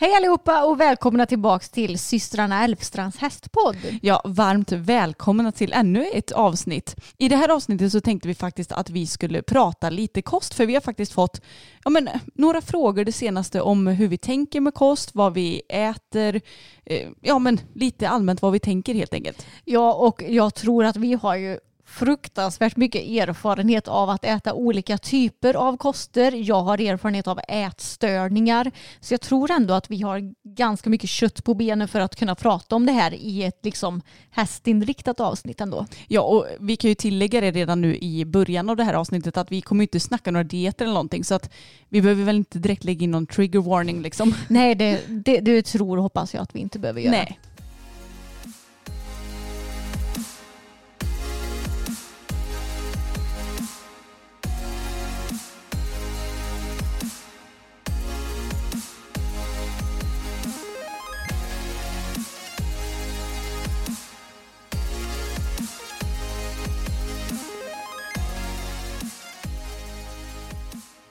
Hej allihopa och välkomna tillbaks till systrarna Elfstrands hästpodd. Ja, varmt välkomna till ännu ett avsnitt. I det här avsnittet så tänkte vi faktiskt att vi skulle prata lite kost för vi har faktiskt fått ja, men, några frågor det senaste om hur vi tänker med kost, vad vi äter, eh, ja men lite allmänt vad vi tänker helt enkelt. Ja, och jag tror att vi har ju fruktansvärt mycket erfarenhet av att äta olika typer av koster. Jag har erfarenhet av ätstörningar. Så jag tror ändå att vi har ganska mycket kött på benen för att kunna prata om det här i ett liksom hästinriktat avsnitt ändå. Ja, och vi kan ju tillägga det redan nu i början av det här avsnittet att vi kommer inte snacka några dieter eller någonting så att vi behöver väl inte direkt lägga in någon trigger warning liksom. Nej, det, det, det tror och hoppas jag att vi inte behöver göra. Nej.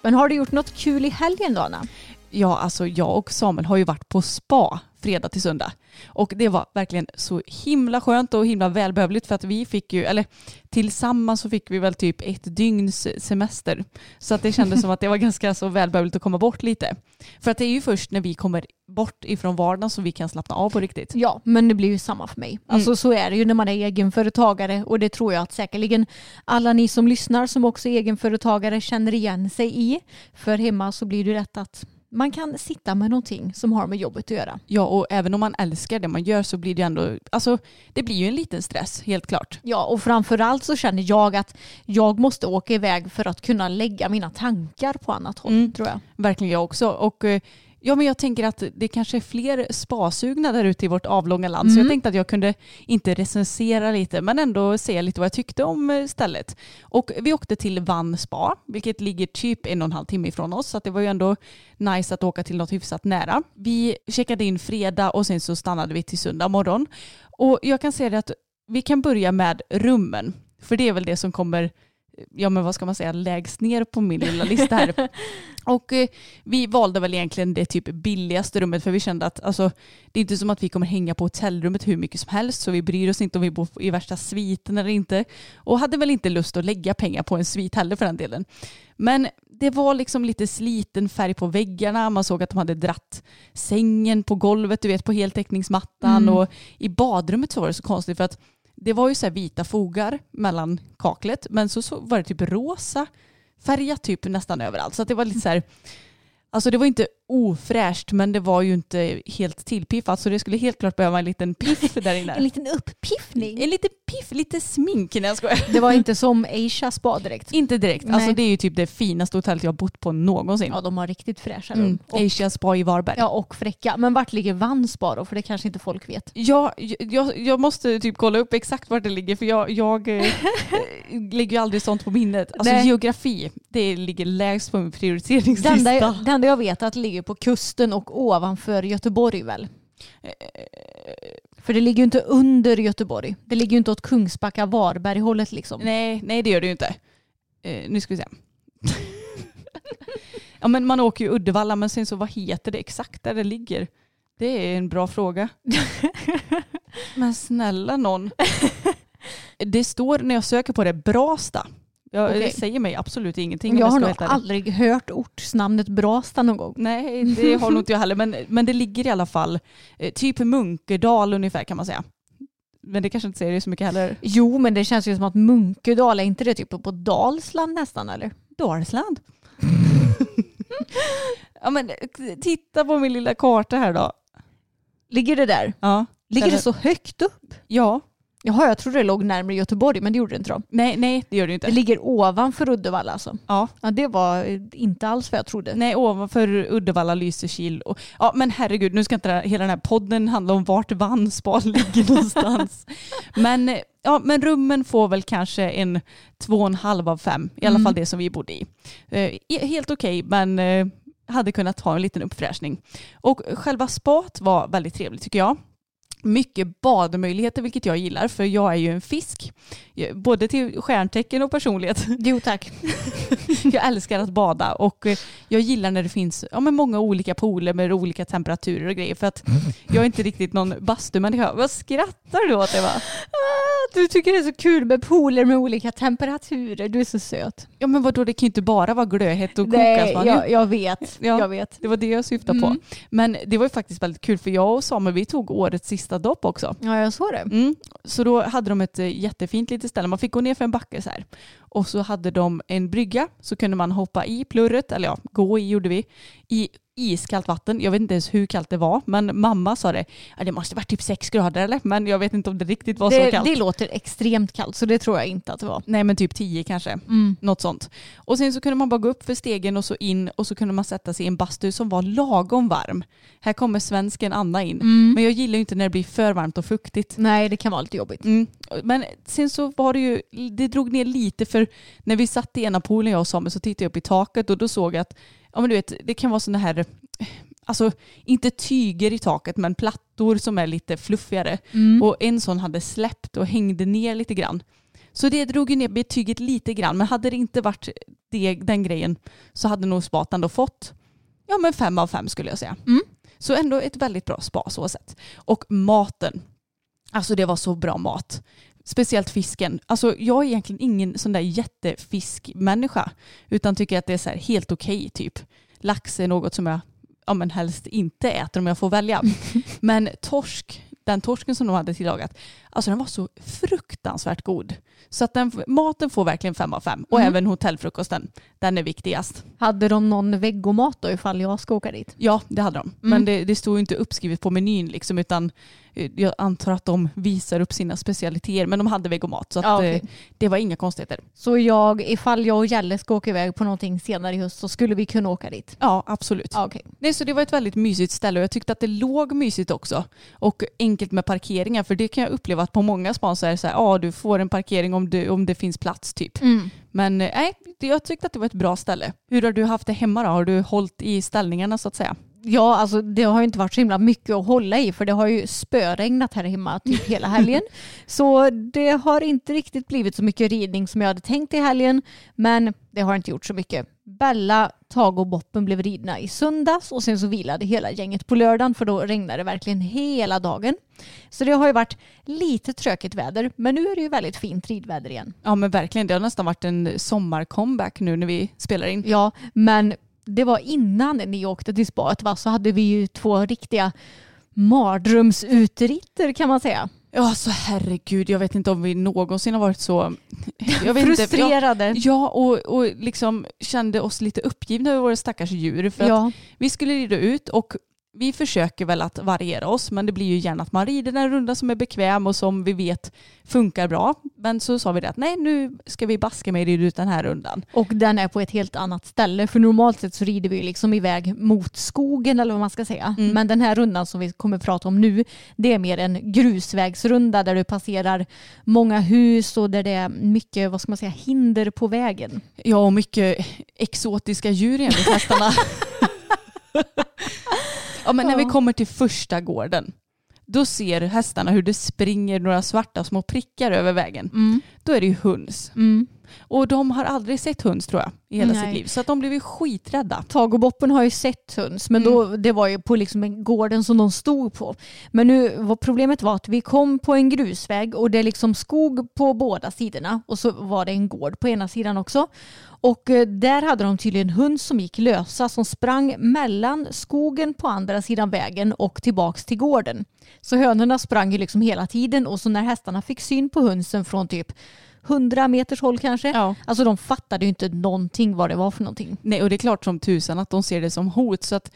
Men har du gjort något kul i helgen då Anna? Ja, alltså jag och Samuel har ju varit på spa fredag till söndag. Och det var verkligen så himla skönt och himla välbehövligt för att vi fick ju, eller tillsammans så fick vi väl typ ett dygns semester. Så att det kändes som att det var ganska så välbehövligt att komma bort lite. För att det är ju först när vi kommer bort ifrån vardagen som vi kan slappna av på riktigt. Ja, men det blir ju samma för mig. Alltså så är det ju när man är egenföretagare och det tror jag att säkerligen alla ni som lyssnar som också är egenföretagare känner igen sig i. För hemma så blir det rätt att man kan sitta med någonting som har med jobbet att göra. Ja, och även om man älskar det man gör så blir det ändå, alltså det blir ju en liten stress, helt klart. Ja, och framförallt så känner jag att jag måste åka iväg för att kunna lägga mina tankar på annat håll, Mm. tror jag. Verkligen jag också. Och eh, ja, men jag tänker att det kanske är fler spasugna där ute i vårt avlånga land. Så jag tänkte att jag kunde inte recensera lite men ändå säga lite vad jag tyckte om eh, stället. Och vi åkte till Vann spa, vilket ligger typ en och en halv timme ifrån oss. Så att det var ju ändå nice att åka till något hyfsat nära. Vi checkade in fredag och sen så stannade vi till söndag morgon. Och jag kan säga det att vi kan börja med rummen. För det är väl det som kommer ja men vad ska man säga, lägst ner på min lilla lista här. och eh, vi valde väl egentligen det typ billigaste rummet för vi kände att alltså, det är inte som att vi kommer hänga på hotellrummet hur mycket som helst så vi bryr oss inte om vi bor i värsta sviten eller inte. Och hade väl inte lust att lägga pengar på en svit heller för den delen. Men det var liksom lite sliten färg på väggarna. Man såg att de hade dratt sängen på golvet, du vet på heltäckningsmattan. Och i badrummet så var det så konstigt för att det var ju så här vita fogar mellan kaklet men så, så var det typ rosa färgat typ nästan överallt. Så att det var lite så här, alltså det var inte ofräscht men det var ju inte helt tillpiffat så det skulle helt klart behöva en liten piff där En inne. liten uppiffning. En liten piff, lite smink när jag skojar. Det var inte som Asia spa direkt. Inte direkt, alltså Nej. det är ju typ det finaste hotellet jag har bott på någonsin. Ja, de har riktigt fräscha rum. Mm. Och, Asia Spa i Varberg. ja, och fräcka. Men vart ligger Vann spa då? För det kanske inte folk vet. Ja, jag, jag måste typ kolla upp exakt vart det ligger för jag, jag eh, lägger ju aldrig sånt på minnet. Alltså Nej. geografi, det ligger lägst på min Det prioriteringslista. enda, jag, det enda jag vet är att det ligger på kusten och ovanför Göteborg väl? För det ligger ju inte under Göteborg. Det ligger ju inte åt Kungsbacka, Varberg hållet liksom. Nej, nej det gör det ju inte. Eh, nu ska vi se. ja men man åker ju Uddevalla men sen så vad heter det exakt där det ligger? Det är en bra fråga. men snälla någon. Det står när jag söker på det Brasta. Jag, Okej. Det säger mig absolut ingenting. om Jag har nog aldrig hört ortsnamnet Brasta någon gång. Nej, det har nog inte jag heller. Men, men det ligger i alla fall eh, typ Munkedal ungefär kan man säga. Men det kanske inte säger det så mycket heller. Jo, men det känns ju som att Munkedal, är inte det typ på Dalsland nästan eller? Dalsland. ja, men, eh, titta på min lilla karta här då. Ligger det där? Ja. Ligger Eller- det så högt upp? ja. Jaha, jag trodde det låg närmare Göteborg, men det gjorde det inte då. Nej, nej, det gör det ju Det inte. ligger ovanför Uddevalla alltså. Ja. Ja, det var eh, inte alls vad jag trodde. Nej, ovanför Uddevalla, Lysekil. Och, ja, men herregud, nu ska inte här- hela den här podden handla om vart Vansbal ligger någonstans. men, eh, ja, men rummen får väl kanske en två och en halv av fem. I alla Mm. fall det som vi bodde i. Eh, helt okej, men eh, hade kunnat ha en liten uppfräschning. Och själva spat var väldigt trevligt tycker jag. Mycket badmöjligheter vilket jag gillar för jag är ju en fisk. Både till stjärntecken och personlighet. Jo tack. Jag älskar att bada och eh, jag gillar när det finns ja, men många olika pooler med olika temperaturer och grejer för att jag är inte riktigt någon bastumänniska. Vad skrattar du åt Eva? Ah, Du tycker det är så kul med pooler med olika temperaturer. Du är så söt. Ja men vadå det kan ju inte bara vara glödhett och Nej, kokas. man. jag, jag vet. Ja. Jag vet. Det var det jag syftade på. Mm. Men det var ju faktiskt väldigt kul för jag och Samuel vi tog årets sista dopp också. Ja, jag såg det. Mm. Så då hade de ett eh, jättefint litet ställe. Man fick gå ner för en backe så här. Och så hade de en brygga så kunde man hoppa i plurret, eller ja, gå i gjorde vi, i iskallt vatten. Jag vet inte ens hur kallt det var, men mamma sa det. Ja, det måste varit typ sex grader eller? Men jag vet inte om det riktigt var så Det, kallt. det låter extremt kallt, så det tror jag inte att det var. Nej men typ tio kanske. Mm. Något sånt. Och sen så kunde man bara gå upp för stegen och så in och så kunde man sätta sig i en bastu som var lagom varm. Här kommer svensken Anna in. Mm. Men jag gillar ju inte när det blir för varmt och fuktigt. Nej, det kan vara lite jobbigt. Mm. Men sen så var det ju, det drog ner lite för när vi satt i ena poolen jag och Samuel så tittade jag upp i taket och då såg jag att ja, men du vet, det kan vara sådana här, alltså inte tyger i taket men plattor som är lite fluffigare. Mm. Och en sån hade släppt och hängde ner lite grann. Så det drog ju ner betyget lite grann men hade det inte varit det, den grejen så hade nog spat ändå fått ja, men fem av fem skulle jag säga. Mm. Så ändå ett väldigt bra spa så sett. Och maten. Alltså det var så bra mat. Speciellt fisken. Alltså jag är egentligen ingen sån där jättefiskmänniska. Utan tycker att det är så helt okej typ. Lax är något som jag ja, men helst inte äter om jag får välja. Men torsk, den torsken som de hade tillagat, alltså den var så fruktansvärt god. Så att den, maten får verkligen fem av fem. Och Mm. även hotellfrukosten, den är viktigast. Hade de någon vegomat då ifall jag ska åka dit? Ja, det hade de. Men det, det stod ju inte uppskrivet på menyn liksom, utan jag antar att de visar upp sina specialiteter. Men de hade vegomat, så att, Ja, okej. eh, det var inga konstigheter. Så jag, ifall jag och Jelle ska åka iväg på någonting senare i höst så skulle vi kunna åka dit? Ja, absolut. Ja, okej. Nej, så det var ett väldigt mysigt ställe och jag tyckte att det låg mysigt också. Och enkelt med parkeringar, för det kan jag uppleva att på många span så är det så här, ja du får en parkering om, du, om det finns plats typ. Mm. Men eh, nej, jag tyckte att det var ett bra ställe. Hur har du haft det hemma då? Har du hållit i ställningarna så att säga? Ja, alltså det har ju inte varit så himla mycket att hålla i för det har ju spöregnat här hemma typ hela helgen. så det har inte riktigt blivit så mycket ridning som jag hade tänkt i helgen. Men det har inte gjort så mycket. Bella, Tage och Boppen blev ridna i söndags och sen så vilade hela gänget på lördagen för då regnade det verkligen hela dagen. Så det har ju varit lite trökigt väder men nu är det ju väldigt fint ridväder igen. Ja men verkligen, det har nästan varit en sommarcomeback nu när vi spelar in. Ja, men det var innan ni åkte till spat va? så hade vi ju två riktiga mardrömsutritter kan man säga. Ja, så herregud, jag vet inte om vi någonsin har varit så... Jag vet Inte, ja, Frustrerade. ja och, och liksom kände oss lite uppgivna över våra stackars djur. För att Ja, vi skulle rida ut och vi försöker väl att variera oss men det blir ju gärna att man rider en runda som är bekväm och som vi vet funkar bra. Men så sa vi det att nej nu ska vi baska mig rida ut den här rundan. och den är på ett helt annat ställe. För normalt sett så rider vi liksom iväg mot skogen eller vad man ska säga. Mm. Men den här rundan som vi kommer prata om nu det är mer en grusvägsrunda där du passerar många hus och där det är mycket vad ska man säga, hinder på vägen. Ja och mycket exotiska djur enligt hästarna. ja men när vi kommer till första gården då ser hästarna hur det springer några svarta små prickar över vägen. Mm. Då är det ju höns. Mm. Och de har aldrig sett höns tror jag i hela Nej. sitt liv. Så att de blev ju skiträdda. Tag och Boppen har ju sett höns men då, det var ju på liksom en gården som de stod på. Men nu var problemet var att vi kom på en grusväg och det är liksom skog på båda sidorna och så var det en gård på ena sidan också. Och eh, där hade de tydligen höns som gick lösa som sprang mellan skogen på andra sidan vägen och tillbaks till gården. Så hönorna sprang ju liksom hela tiden och så när hästarna fick syn på hönsen från typ 100 meters håll kanske. Ja. Alltså de fattade ju inte någonting vad det var för någonting. Nej, och det är klart som tusan att de ser det som hot. Så att,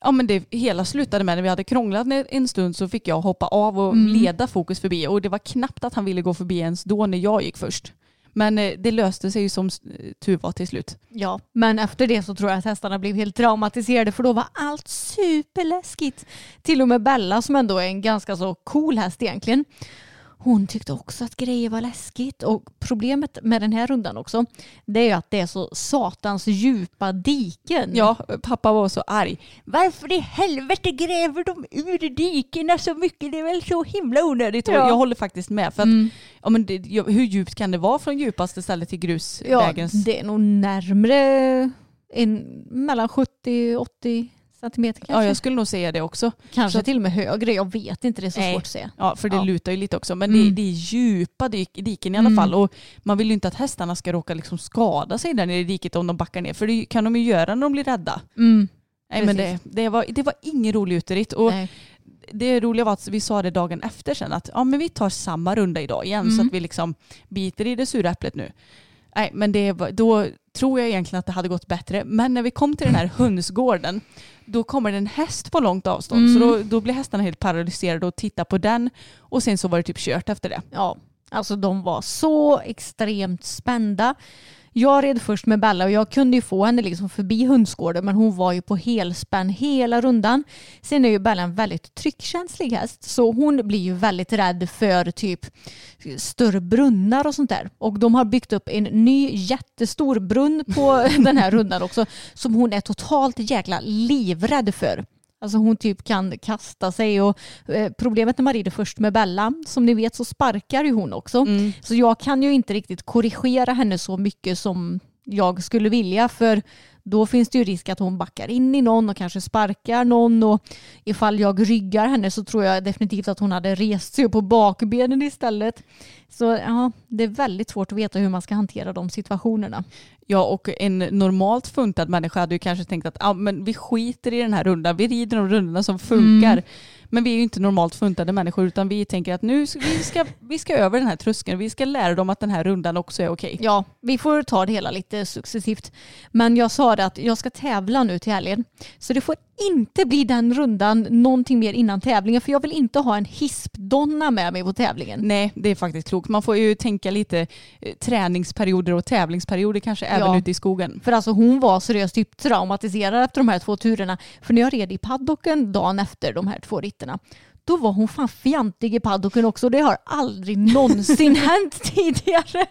ja, men det hela slutade med när vi hade krånglat en stund så fick jag hoppa av och leda fokus förbi. Och det var knappt att han ville gå förbi ens då när jag gick först. Men eh, det löste sig ju som eh, tur var till slut. Ja, men efter det så tror jag att hästarna blev helt traumatiserade för då var allt superläskigt. Till och med Bella som ändå är en ganska så cool häst egentligen. Hon tyckte också att grejer var läskigt och problemet med den här rundan också det är ju att det är så satans djupa diken. Ja, pappa var så arg. Varför i helvete gräver de ur dikena så mycket? Det är väl så himla onödigt. Ja. Jag håller faktiskt med. För att, Mm. ja, men det, ja, hur djupt kan det vara från djupaste stället till Ja, grusvägens? det är nog närmre en, mellan 70 80 centimeter kanske. Ja, jag skulle nog säga det också. kanske så- till och med högre. Jag vet inte, det är så Nej. svårt att säga. Ja, för det Ja. lutar ju lite också. Men Mm. det, det är djupa dik, diken i alla Mm. fall. Och man vill ju inte att hästarna ska råka liksom skada sig där nere i diket om de backar ner. För det kan de ju göra när de blir rädda. Mm. Nej, men det, det, var, det var ingen rolig uteritt. Och Nej. det roliga var att vi sa det dagen efter sen att ja, men vi tar samma runda idag igen så Mm. att vi liksom biter i det sura äpplet nu. Nej, men det var, då tror jag egentligen att det hade gått bättre. Men när vi kom till den här hönsgården då kommer det en häst på långt avstånd. Mm. Så då, då blir hästarna helt paralyserade och tittar på den och sen så var det typ kört efter det. Ja, alltså de var så extremt spända. Jag red först med Bella och jag kunde ju få henne liksom förbi hönsgården men hon var ju på helspänn hela rundan. Sen är ju Bella en väldigt tryckkänslig häst så hon blir ju väldigt rädd för typ större brunnar och sånt där. Och de har byggt upp en ny jättestor brunn på den här rundan också som hon är totalt jäkla livrädd för. Alltså hon typ kan kasta sig och eh, problemet när man rider först med Bella, som ni vet så sparkar ju hon också. Mm. Så jag kan ju inte riktigt korrigera henne så mycket som jag skulle vilja för då finns det ju risk att hon backar in i någon och kanske sparkar någon och ifall jag ryggar henne så tror jag definitivt att hon hade rest sig upp på bakbenen istället. Så ja, det är väldigt svårt att veta hur man ska hantera de situationerna. Ja, och en normalt funtad människa hade ju kanske tänkt att ah, men vi skiter i den här rundan, vi rider de rundorna som funkar. Mm. Men vi är ju inte normalt funtade människor utan vi tänker att nu ska vi ska vi ska över den här tröskeln, vi ska lära dem att den här rundan också är okej. Ja, vi får ta det hela lite successivt. Men jag sa det att jag ska tävla nu till helgen. Så det får inte bli den rundan någonting mer innan tävlingen. För jag vill inte ha en hispdonna med mig på tävlingen. Nej, det är faktiskt klokt. Man får ju tänka lite eh, träningsperioder och tävlingsperioder kanske även Ja. ute i skogen. För alltså hon var seriöst typ traumatiserad efter de här två turerna. För när jag red i paddocken dagen efter de här två ritterna då var hon fan fjantig i paddocken också. Det har aldrig någonsin hänt tidigare.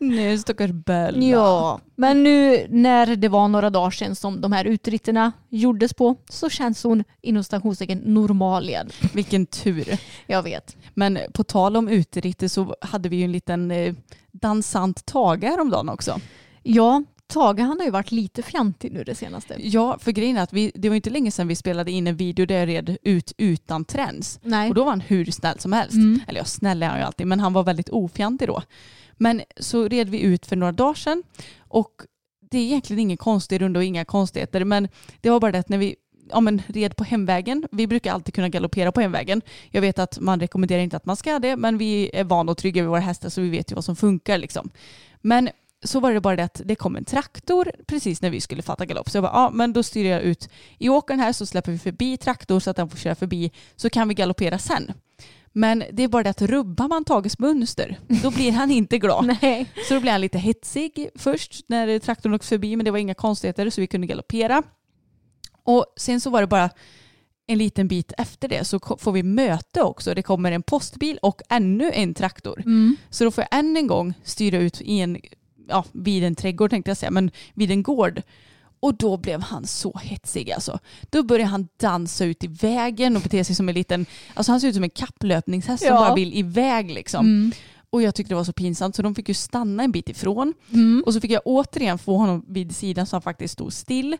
Nej, stackars Bella. Ja, men nu när det var några dagar sedan som de här utritterna gjordes på så känns hon inom stationstecken normal igen. Vilken tur. Jag vet. Men på tal om uteritter så hade vi ju en liten eh, dansant Tage häromdagen också. Ja, Tage han har ju varit lite fjantig nu det senaste. Ja, för grejen är att vi, det var inte länge sedan vi spelade in en video där jag red ut utan träns. Nej. Och då var han hur snäll som helst. Mm. Eller ja, snäll är han ju alltid, men han var väldigt ofjantig då. Men så red vi ut för några dagar sedan och det är egentligen ingen konstig runda och inga konstigheter, men det var bara det att när vi ja, men red på hemvägen, vi brukar alltid kunna galoppera på hemvägen. Jag vet att man rekommenderar inte att man ska det, men vi är vana och trygga vid våra hästar så vi vet ju vad som funkar liksom. Men så var det bara det att det kom en traktor precis när vi skulle fatta galopp. Så jag bara, ja men då styr jag ut i åkern här så släpper vi förbi traktor så att den får köra förbi så kan vi galoppera sen. Men det är bara det att rubbar man Tages mönster då blir han inte glad. Så då blir han lite hetsig först när traktorn åkte förbi men det var inga konstigheter så vi kunde galoppera. Och sen så var det bara en liten bit efter det så får vi möte också. Det kommer en postbil och ännu en traktor. Mm. Så då får jag än en gång styra ut i en, ja, vid en trädgård tänkte jag säga, men vid en gård. Och då blev han så hetsig alltså. Då började han dansa ut i vägen och bete sig som en liten, alltså han ser ut som en kapplöpningshäst som Ja. bara vill iväg liksom. Mm. Och jag tyckte det var så pinsamt så de fick ju stanna en bit ifrån. Mm. Och så fick jag återigen få honom vid sidan så han faktiskt stod still.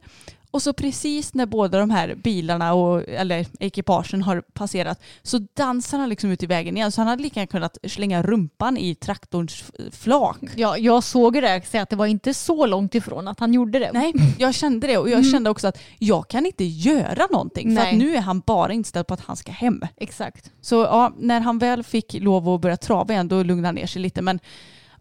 Och så precis när båda de här bilarna och, eller ekipagen har passerat så dansar han liksom ut i vägen igen. Så han hade lika gärna kunnat slänga rumpan i traktorns flak. Ja, jag såg det där att det var inte så långt ifrån att han gjorde det. Nej, jag kände det och jag Mm. kände också att jag kan inte göra någonting för nu är han bara inställd på att han ska hem. Exakt. Så ja, när han väl fick lov att börja trava igen då lugnade han ner sig lite men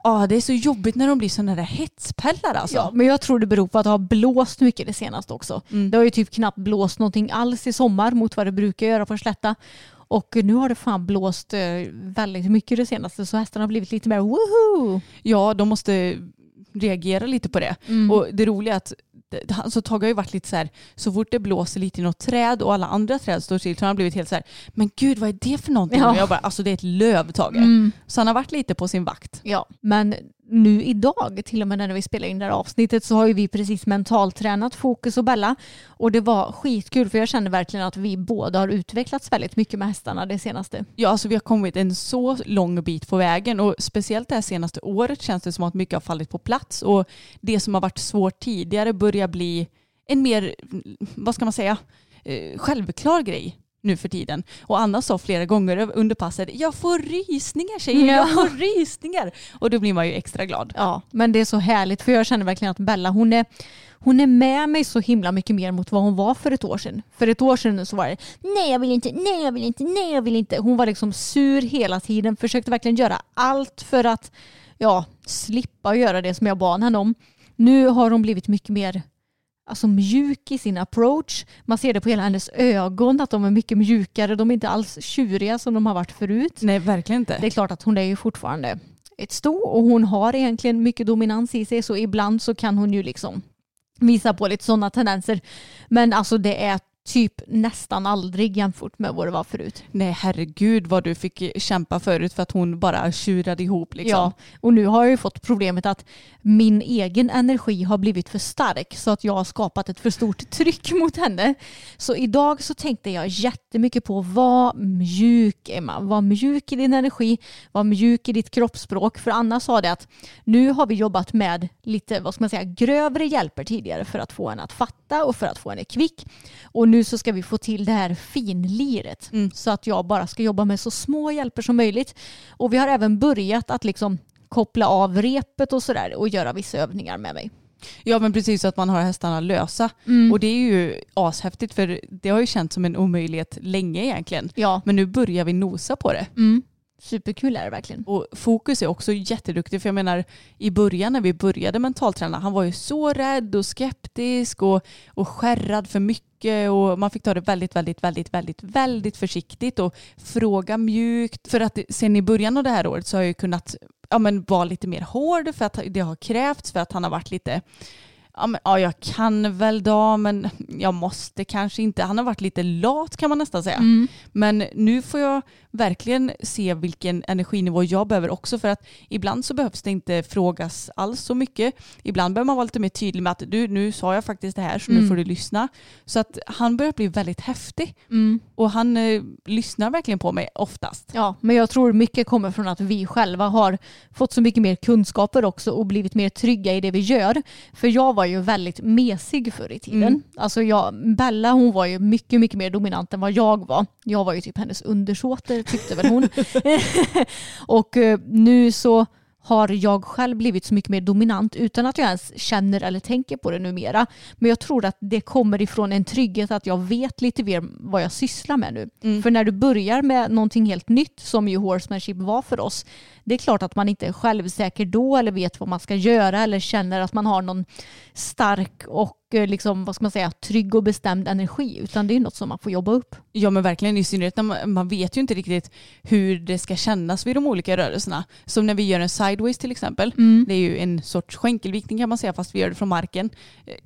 ja, det är så jobbigt när de blir sådana där hetspellar alltså. Ja, men jag tror det beror på att det har blåst mycket det senaste också. Mm. Det har ju typ knappt blåst någonting alls i sommar mot vad det brukar göra på Slätta. Och nu har det fan blåst eh, väldigt mycket det senaste så hästarna har blivit lite mer woho! ja, de måste reagera lite på det. Mm. Och det roliga är att alltså, Tage har ju varit lite så här, så fort det blåser lite i något träd och alla andra träd står still så har han blivit helt så här, men gud vad är det för någonting? Ja. Och jag bara, alltså det är ett löv Tage. Mm. Så han har varit lite på sin vakt. Ja, men nu idag, till och med när vi spelar in det här avsnittet, så har ju vi precis mentaltränat Fokus och Bella. Och det var skitkul för jag känner verkligen att vi båda har utvecklats väldigt mycket med hästarna det senaste. Ja, alltså vi har kommit en så lång bit på vägen och speciellt det här senaste året känns det som att mycket har fallit på plats och det som har varit svårt tidigare börjar bli en mer, vad ska man säga, eh, självklar grej nu för tiden. Och Anna sa flera gånger under passet, jag får rysningar tjejer, Ja. jag får rysningar. Och då blir man ju extra glad. Ja, men det är så härligt för jag känner verkligen att Bella hon är, hon är med mig så himla mycket mer mot vad hon var för ett år sedan. För ett år sedan så var det nej jag vill inte, nej jag vill inte, nej jag vill inte. Hon var liksom sur hela tiden, försökte verkligen göra allt för att ja, slippa göra det som jag bad henne om. Nu har hon blivit mycket mer alltså, mjuk i sin approach. Man ser det på hela hennes ögon att de är mycket mjukare. De är inte alls tjuriga som de har varit förut. Nej, verkligen inte. Det är klart att hon är ju fortfarande ett sto och hon har egentligen mycket dominans i sig så ibland så kan hon ju liksom visa på lite sådana tendenser. Men alltså det är typ nästan aldrig jämfört med vad det var förut. Nej, herregud vad du fick kämpa förut för att hon bara tjurade ihop liksom. Ja, och nu har jag ju fått problemet att min egen energi har blivit för stark så att jag har skapat ett för stort tryck mot henne. Så idag så tänkte jag jättemycket på vad mjuk Emma, var mjuk i din energi, var mjuk i ditt kroppsspråk. För Anna sa det att nu har vi jobbat med lite, vad ska man säga, grövre hjälper tidigare för att få henne att fatta och för att få henne kvick. Och nu så ska vi få till det här finliret Mm. så att jag bara ska jobba med så små hjälper som möjligt. Och vi har även börjat att liksom koppla av repet och sådär och göra vissa övningar med mig. Ja men precis så att man har hästarna lösa. Mm. Och det är ju ashäftigt för det har ju känts som en omöjlighet länge egentligen. Ja, Men nu börjar vi nosa på det. mm superkul är det verkligen. Och Fokus är också jätteduktig för jag menar i början när vi började mentalträna han var ju så rädd och skeptisk och, och skärrad för mycket och man fick ta det väldigt, väldigt, väldigt, väldigt, väldigt försiktigt och fråga mjukt. För att sen i början av det här året så har jag ju kunnat ja, men vara lite mer hård för att det har krävts för att han har varit lite Ja, men, ja, jag kan väl då, men jag måste kanske inte. Han har varit lite lat kan man nästan säga. Mm. Men nu får jag verkligen se vilken energinivå jag behöver också för att ibland så behövs det inte frågas alls så mycket. Ibland behöver man vara lite mer tydlig med att du, nu sa jag faktiskt det här så nu Mm. får du lyssna. Så att han börjar bli väldigt häftig Mm. och han eh, lyssnar verkligen på mig oftast. Ja, men jag tror mycket kommer från att vi själva har fått så mycket mer kunskaper också och blivit mer trygga i det vi gör. För jag var ju väldigt mesig förr i tiden. Mm. Alltså jag, Bella hon var ju mycket, mycket mer dominant än vad jag var. Jag var ju typ hennes undersåte tyckte väl hon. och eh, nu så har jag själv blivit så mycket mer dominant utan att jag ens känner eller tänker på det numera. Men jag tror att det kommer ifrån en trygghet att jag vet lite mer vad jag sysslar med nu. Mm. För när du börjar med någonting helt nytt som ju horsemanship var för oss, det är klart att man inte är självsäker då eller vet vad man ska göra eller känner att man har någon stark och liksom, vad ska man säga, trygg och bestämd energi utan det är något som man får jobba upp. Ja men verkligen i synnerhet när man, man vet ju inte riktigt hur det ska kännas vid de olika rörelserna. Som när vi gör en sideways till exempel. Det är ju en sorts skänkelvikning kan man säga fast vi gör det från marken.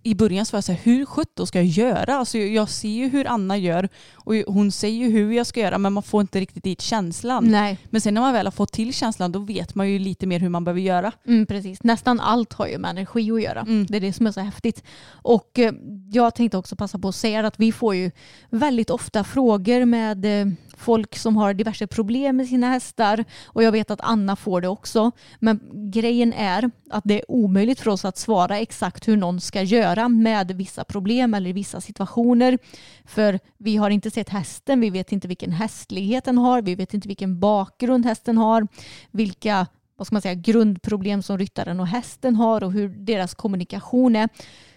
I början så var jag så här, hur sjutton ska jag göra? Alltså jag, jag ser ju hur Anna gör och hon säger ju hur jag ska göra men man får inte riktigt dit känslan. Nej, Men sen när man väl har fått till känslan då vet man ju lite mer hur man behöver göra. mm, precis. Nästan allt har ju med energi att göra. Mm. Det är det som är så häftigt. Och och eh, jag tänkte också passa på att säga att vi får ju väldigt ofta frågor med eh, folk som har diverse problem med sina hästar och jag vet att Anna får det också. Men grejen är att det är omöjligt för oss att svara exakt hur någon ska göra med vissa problem eller i vissa situationer. För vi har inte sett hästen, vi vet inte vilken hästlighet den har, vi vet inte vilken bakgrund hästen har, vilka vad ska man säga, grundproblem som ryttaren och hästen har och hur deras kommunikation är.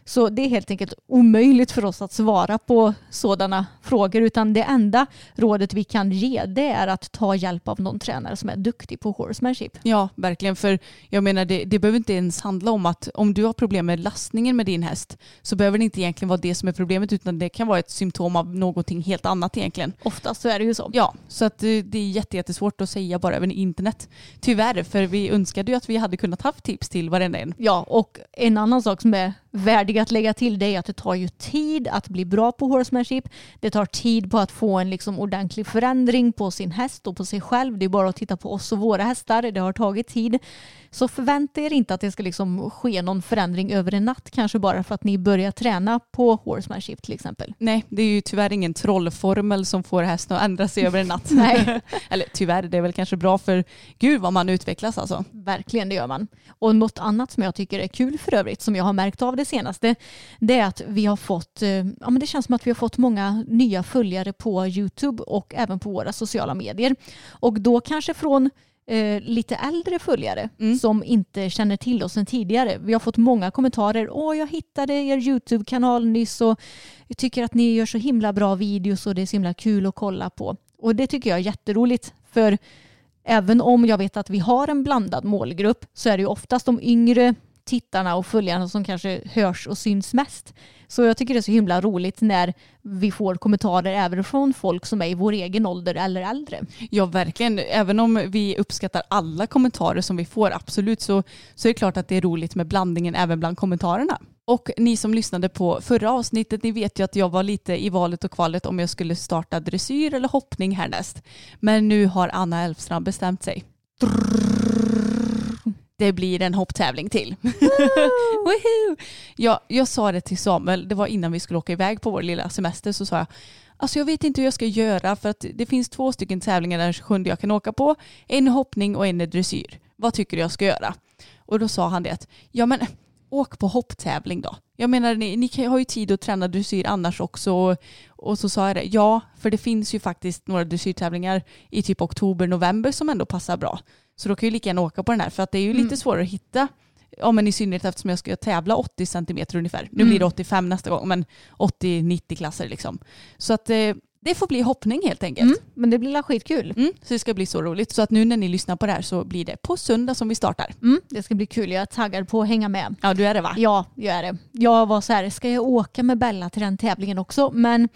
Så det är helt enkelt omöjligt för oss att svara på sådana frågor utan det enda rådet vi kan ge det är att ta hjälp av någon tränare som är duktig på horsemanship. Ja, verkligen. För jag menar, det, det behöver inte ens handla om att om du har problem med lastningen med din häst så behöver det inte egentligen vara det som är problemet utan det kan vara ett symptom av någonting helt annat egentligen. Oftast så är det ju så. Ja, så att det är jättesvårt att säga bara över internet. Tyvärr, för vi önskade ju att vi hade kunnat haft tips till varenda en. Ja, och en annan sak som är värdig att lägga till det är att det tar ju tid att bli bra på horsemanship. Det tar tid på att få en liksom ordentlig förändring på sin häst och på sig själv. Det är bara att titta på oss och våra hästar. Det har tagit tid. Så förvänta er inte att det ska liksom ske någon förändring över en natt kanske bara för att ni börjar träna på horsemanship till exempel. Nej, det är ju tyvärr ingen trollformel som får hästen att ändra sig över en natt. Nej. Eller tyvärr, det är väl kanske bra för gud vad man utvecklas alltså. Verkligen, det gör man. Och något annat som jag tycker är kul för övrigt som jag har märkt av det senaste det är att vi har fått, eh, ja men det känns som att vi har fått många nya följare på Youtube och även på våra sociala medier. Och då kanske från eh, lite äldre följare Mm. som inte känner till oss sedan tidigare. Vi har fått många kommentarer. Åh, jag hittade er YouTube-kanal nyss och jag tycker att ni gör så himla bra videos och det är så himla kul att kolla på. Och det tycker jag är jätteroligt. För även om jag vet att vi har en blandad målgrupp så är det ju oftast de yngre tittarna och följarna som kanske hörs och syns mest. Så jag tycker det är så himla roligt när vi får kommentarer även från folk som är i vår egen ålder eller äldre. Ja, verkligen. Även om vi uppskattar alla kommentarer som vi får, absolut, så, så är det klart att det är roligt med blandningen även bland kommentarerna. Och ni som lyssnade på förra avsnittet, ni vet ju att jag var lite i valet och kvalet om jag skulle starta dressyr eller hoppning härnäst. Men nu har Anna Elfstrand bestämt sig. Det blir en hopptävling till. Jag, jag sa det till Samuel, det var innan vi skulle åka iväg på vår lilla semester, så sa jag Alltså jag vet inte hur jag ska göra för att det finns två stycken tävlingar den 27 jag kan åka på. En hoppning och en dressyr. Vad tycker du jag ska göra? Och då sa han det att ja men åk på hopptävling då. Jag menar ni, ni har ju tid att träna dressyr annars också. Och, och så sa jag det, ja för det finns ju faktiskt några dressyrtävlingar i typ oktober, november som ändå passar bra. Så då kan jag lika gärna åka på den här för att det är ju lite svårare att hitta Ja men i synnerhet eftersom jag ska tävla 80 centimeter ungefär. Nu blir det 85 nästa gång men 80-90 klasser liksom. Så att eh, det får bli hoppning helt enkelt. Mm, men det blir la skitkul. Mm, så det ska bli så roligt. Så att nu när ni lyssnar på det här så blir det på söndag som vi startar. Mm, det ska bli kul. Jag är taggad på att hänga med. Ja du är det va? Ja, jag är det. Jag var så här, ska jag åka med Bella till den tävlingen också? Men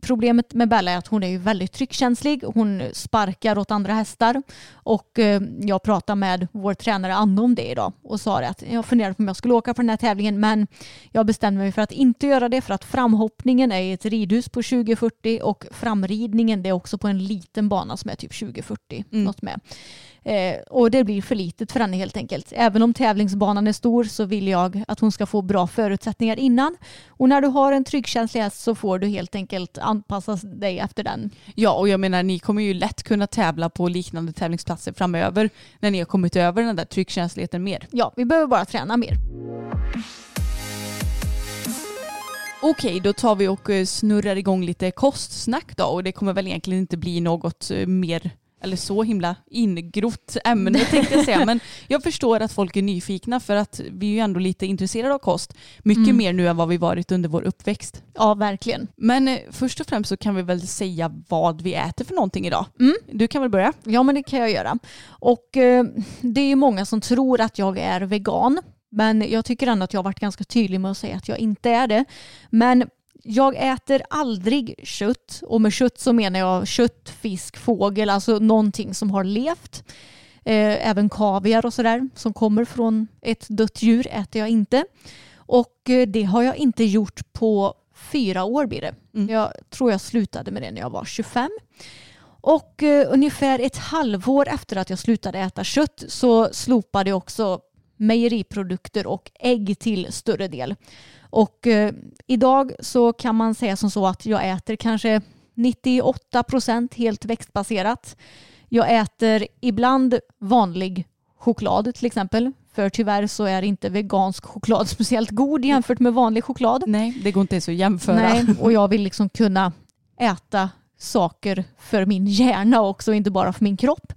problemet med Bella är att hon är ju väldigt tryckkänslig. Hon sparkar åt andra hästar. Och eh, jag pratade med vår tränare Anna om det idag och sa att jag funderade på om jag skulle åka på den här tävlingen men jag bestämde mig för att inte göra det för att framhoppningen är i ett ridhus på 2040 och framridningen det är också på en liten bana som är typ 2040 något med. Eh, och det blir för litet för henne helt enkelt. Även om tävlingsbanan är stor så vill jag att hon ska få bra förutsättningar innan. Och när du har en tryggkänslig häst så får du helt enkelt anpassa dig efter den. Ja och jag menar ni kommer ju lätt kunna tävla på liknande tävlingsplatser framöver när ni har kommit över den där tryckkänsligheten mer. Ja, vi behöver bara träna mer. Okej, då tar vi och eh, snurrar igång lite kostsnack då och det kommer väl egentligen inte bli något eh, mer eller så himla ingrott ämne tänkte jag säga. Men jag förstår att folk är nyfikna för att vi är ju ändå lite intresserade av kost. Mycket mer nu än vad vi varit under vår uppväxt. Ja, verkligen. Men eh, först och främst så kan vi väl säga vad vi äter för någonting idag. Du kan väl börja? Ja, men det kan jag göra. Och eh, det är ju många som tror att jag är vegan. Men jag tycker ändå att jag har varit ganska tydlig med att säga att jag inte är det. Men jag äter aldrig kött och med kött så menar jag kött, fisk, fågel, alltså någonting som har levt. Eh, även kaviar och sådär som kommer från ett dött djur äter jag inte. Och eh, det har jag inte gjort på fyra år blir det. Jag tror jag slutade med det när jag var 25. Och eh, ungefär ett halvår efter att jag slutade äta kött så slopade jag också mejeriprodukter och ägg till större del. Och eh, idag så kan man säga som så att jag äter kanske 98 procent helt växtbaserat. Jag äter ibland vanlig choklad till exempel. För tyvärr så är inte vegansk choklad speciellt god jämfört med vanlig choklad. Nej, det går inte ens att jämföra. Nej, och jag vill liksom kunna äta saker för min hjärna också, inte bara för min kropp.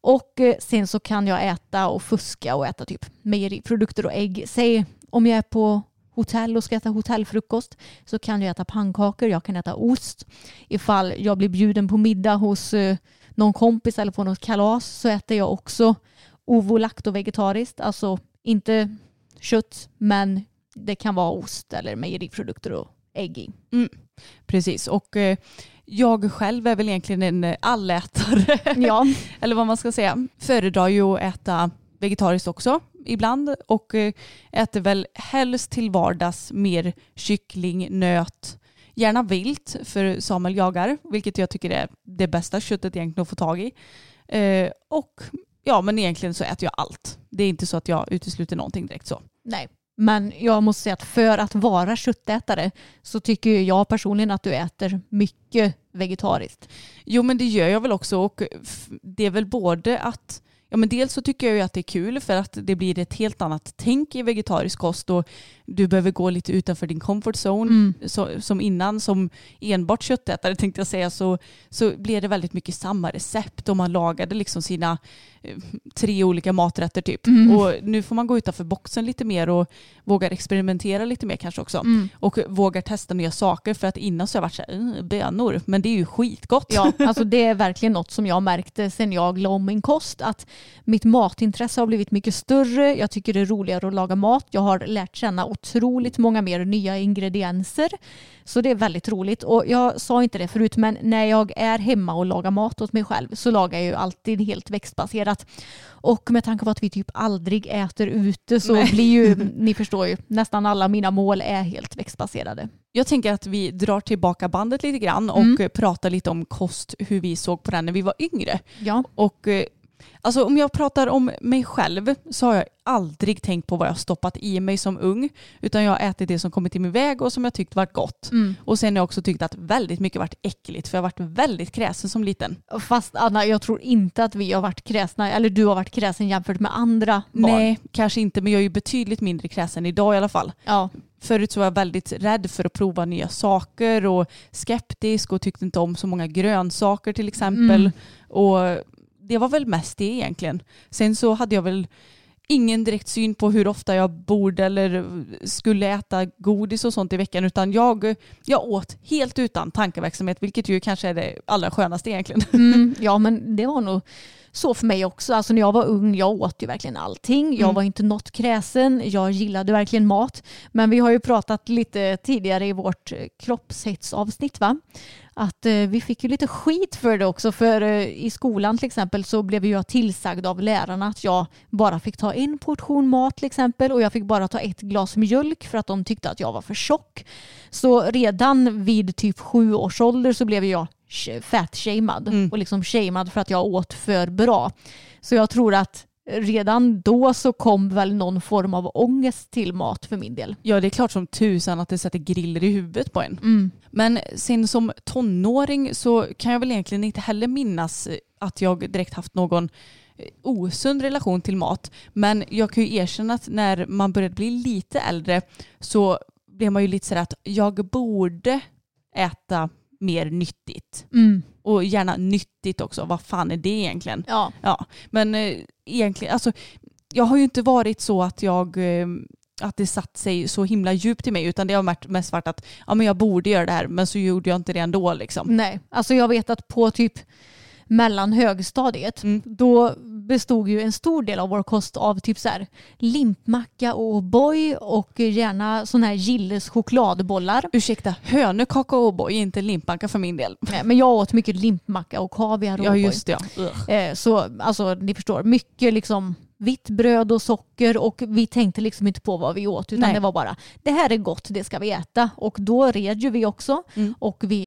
Och eh, sen så kan jag äta och fuska och äta typ mejeriprodukter och ägg. Säg om jag är på hotell och ska äta hotellfrukost så kan jag äta pannkakor, jag kan äta ost. Ifall jag blir bjuden på middag hos eh, någon kompis eller på något kalas så äter jag också ovo lacto vegetariskt, alltså inte kött men det kan vara ost eller mejeriprodukter och ägg i. Mm, precis, och eh, jag själv är väl egentligen en allätare. Ja. Eller vad man ska säga. Föredrar ju att äta vegetariskt också ibland och eh, äter väl helst till vardags mer kyckling, nöt, gärna vilt för Samuel jagar, vilket jag tycker är det bästa köttet egentligen att få tag i. Eh, och ja, men egentligen så äter jag allt. Det är inte så att jag utesluter någonting direkt så. Nej, men jag måste säga att för att vara köttätare så tycker jag personligen att du äter mycket vegetariskt. Jo men det gör jag väl också och det är väl både att Ja men dels så tycker jag ju att det är kul för att det blir ett helt annat tänk i vegetarisk kost och du behöver gå lite utanför din comfort zone. Mm. Så, som innan som enbart köttätare tänkte jag säga så, så blev det väldigt mycket samma recept och man lagade liksom sina eh, tre olika maträtter typ. Mm. Och nu får man gå utanför boxen lite mer och vågar experimentera lite mer kanske också. Mm. Och vågar testa nya saker för att innan så har jag varit så här, bönor, men det är ju skitgott. Ja, alltså det är verkligen något som jag märkte sen jag la om min kost att mitt matintresse har blivit mycket större. Jag tycker det är roligare att laga mat. Jag har lärt känna otroligt många mer nya ingredienser. Så det är väldigt roligt. Och jag sa inte det förut, men när jag är hemma och lagar mat åt mig själv så lagar jag ju alltid helt växtbaserat. Och med tanke på att vi typ aldrig äter ute så Nej. blir ju, ni förstår ju, nästan alla mina mål är helt växtbaserade. Jag tänker att vi drar tillbaka bandet lite grann och mm. pratar lite om kost, hur vi såg på den när vi var yngre. Ja. Och eh, Alltså om jag pratar om mig själv så har jag aldrig tänkt på vad jag stoppat i mig som ung. Utan jag har ätit det som kommit i min väg och som jag tyckt varit gott. Mm. Och sen har jag också tyckt att väldigt mycket varit äckligt för jag har varit väldigt kräsen som liten. Fast Anna, jag tror inte att vi har varit kräsna, eller du har varit kräsen jämfört med andra barn. Nej, kanske inte, men jag är ju betydligt mindre kräsen idag i alla fall. Ja. Förut så var jag väldigt rädd för att prova nya saker och skeptisk och tyckte inte om så många grönsaker till exempel. Mm. Och det var väl mest det egentligen. Sen så hade jag väl ingen direkt syn på hur ofta jag borde eller skulle äta godis och sånt i veckan utan jag, jag åt helt utan tankeverksamhet vilket ju kanske är det allra skönaste egentligen. Mm, ja men det var nog så för mig också. Alltså när jag var ung, jag åt ju verkligen allting. Jag mm. var inte något kräsen. Jag gillade verkligen mat. Men vi har ju pratat lite tidigare i vårt kroppshetsavsnitt va? Att eh, vi fick ju lite skit för det också. För eh, i skolan till exempel så blev jag tillsagd av lärarna att jag bara fick ta en portion mat till exempel och jag fick bara ta ett glas mjölk för att de tyckte att jag var för tjock. Så redan vid typ sju års ålder så blev jag fat-shamed mm. och liksom shamed för att jag åt för bra. Så jag tror att redan då så kom väl någon form av ångest till mat för min del. Ja det är klart som tusan att det sätter griller i huvudet på en. Mm. Men sen som tonåring så kan jag väl egentligen inte heller minnas att jag direkt haft någon eh, osund relation till mat. Men jag kan ju erkänna att när man började bli lite äldre så blev man ju lite sådär att jag borde äta mer nyttigt. Mm. Och gärna nyttigt också. Vad fan är det egentligen? Ja. ja. Men eh, egentligen, alltså jag har ju inte varit så att jag eh, att det satt sig så himla djupt i mig utan det har mest varit att ja, men jag borde göra det här men så gjorde jag inte det ändå. Liksom. Nej, alltså jag vet att på typ mellan högstadiet, mm. då bestod ju en stor del av vår kost av typ så här limpmacka och O'boy och gärna sådana här Gilles chokladbollar. Ursäkta, hönökaka och O'boy, inte limpmacka för min del. Nej, men jag åt mycket limpmacka och kaviar och Ja just det ja. Eh, så alltså ni förstår, mycket liksom vitt bröd och socker och vi tänkte liksom inte på vad vi åt utan Nej. det var bara det här är gott, det ska vi äta och då red ju vi också mm. och vi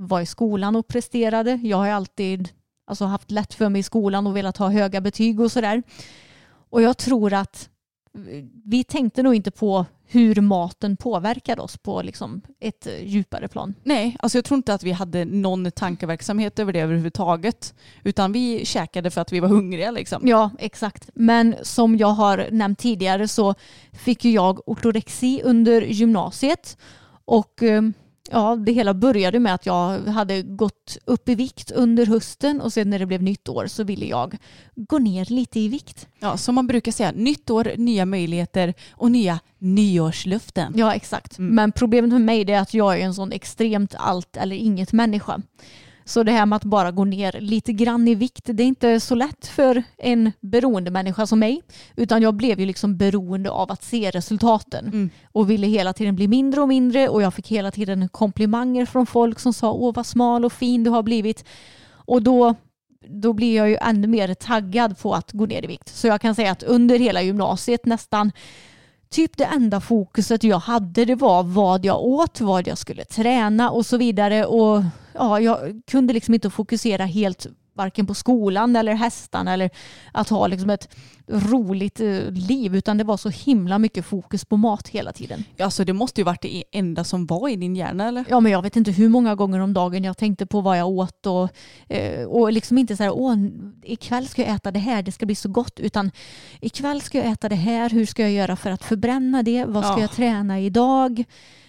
var i skolan och presterade. Jag har alltid alltså, haft lätt för mig i skolan och velat ha höga betyg och sådär. Och jag tror att vi tänkte nog inte på hur maten påverkar oss på liksom ett djupare plan. Nej, alltså jag tror inte att vi hade någon tankeverksamhet över det överhuvudtaget. Utan vi käkade för att vi var hungriga liksom. Ja, exakt. Men som jag har nämnt tidigare så fick jag ortorexi under gymnasiet. Och eh, Ja, det hela började med att jag hade gått upp i vikt under hösten och sen när det blev nytt år så ville jag gå ner lite i vikt. Ja, som man brukar säga, nytt år, nya möjligheter och nya nyårsluften. Ja, exakt. Mm. Men problemet med mig är att jag är en sån extremt allt eller inget människa. Så det här med att bara gå ner lite grann i vikt, det är inte så lätt för en beroende människa som mig. Utan jag blev ju liksom beroende av att se resultaten mm. och ville hela tiden bli mindre och mindre och jag fick hela tiden komplimanger från folk som sa åh vad smal och fin du har blivit. Och då då blir jag ju ännu mer taggad på att gå ner i vikt. Så jag kan säga att under hela gymnasiet nästan typ det enda fokuset jag hade det var vad jag åt, vad jag skulle träna och så vidare. Och ja, jag kunde liksom inte fokusera helt varken på skolan eller hästarna eller att ha liksom ett roligt eh, liv utan det var så himla mycket fokus på mat hela tiden. Alltså det måste ju varit det enda som var i din hjärna eller? Ja men jag vet inte hur många gånger om dagen jag tänkte på vad jag åt och, eh, och liksom inte så här åh ikväll ska jag äta det här, det ska bli så gott utan ikväll ska jag äta det här, hur ska jag göra för att förbränna det, vad ska ja. jag träna idag?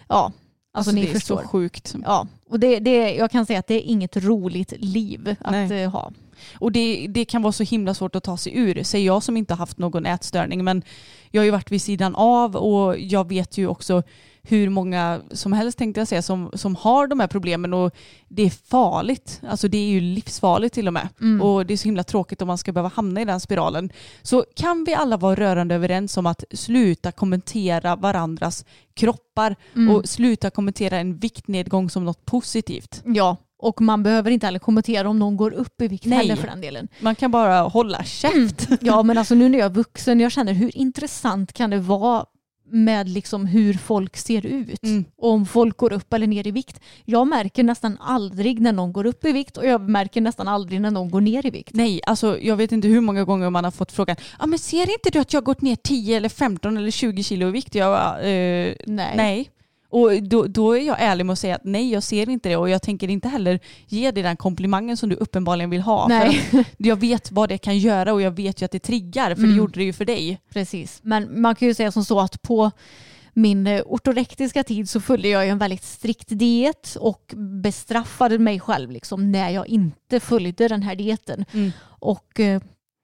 Ja, Alltså, alltså ni det är förstår. så sjukt. Ja, och det, det, jag kan säga att det är inget roligt liv att Nej. Eh, ha. Och det, det kan vara så himla svårt att ta sig ur, säger jag som inte har haft någon ätstörning. Men jag har ju varit vid sidan av och jag vet ju också hur många som helst tänkte jag säga som, som har de här problemen och det är farligt. Alltså det är ju livsfarligt till och med. Mm. Och det är så himla tråkigt om man ska behöva hamna i den spiralen. Så kan vi alla vara rörande överens om att sluta kommentera varandras kroppar mm. och sluta kommentera en viktnedgång som något positivt. Ja, och man behöver inte heller kommentera om någon går upp i vikt Nej. heller för den delen. Man kan bara hålla käft. Mm. Ja men alltså nu när jag är vuxen, jag känner hur intressant kan det vara med liksom hur folk ser ut. Mm. Om folk går upp eller ner i vikt. Jag märker nästan aldrig när någon går upp i vikt och jag märker nästan aldrig när någon går ner i vikt. Nej, alltså jag vet inte hur många gånger man har fått frågan ah, men ser inte du att jag har gått ner 10 eller 15 eller 20 kilo i vikt? Jag bara, eh, nej. nej. Och då, då, är jag ärlig med att säga att nej, jag ser inte det och jag tänker inte heller ge dig den komplimangen som du uppenbarligen vill ha. Nej. För jag vet vad det kan göra och jag vet ju att det triggar, för mm. det gjorde det ju för dig. Precis, men man kan ju säga som så att på min eh, ortorektiska tid så följde jag en väldigt strikt diet och bestraffade mig själv liksom när jag inte följde den här dieten. Mm. Och eh,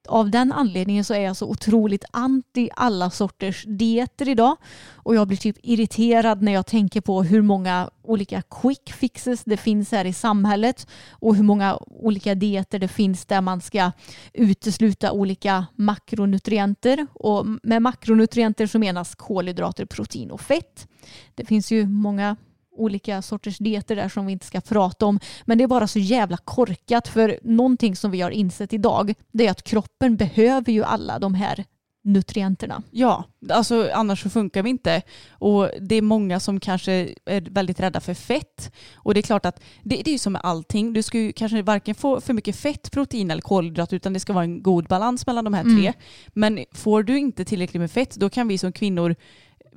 av den anledningen så är jag så otroligt anti alla sorters dieter idag. Och jag blir typ irriterad när jag tänker på hur många olika quick fixes det finns här i samhället och hur många olika dieter det finns där man ska utesluta olika makronutrienter. Och med makronutrienter så menas kolhydrater, protein och fett. Det finns ju många olika sorters dieter där som vi inte ska prata om. Men det är bara så jävla korkat för någonting som vi har insett idag det är att kroppen behöver ju alla de här nutrienterna. Ja, alltså annars så funkar vi inte. Och det är många som kanske är väldigt rädda för fett. Och det är klart att det, det är ju som med allting. Du ska ju kanske varken få för mycket fett, protein eller kolhydrat utan det ska vara en god balans mellan de här tre. Mm. Men får du inte tillräckligt med fett då kan vi som kvinnor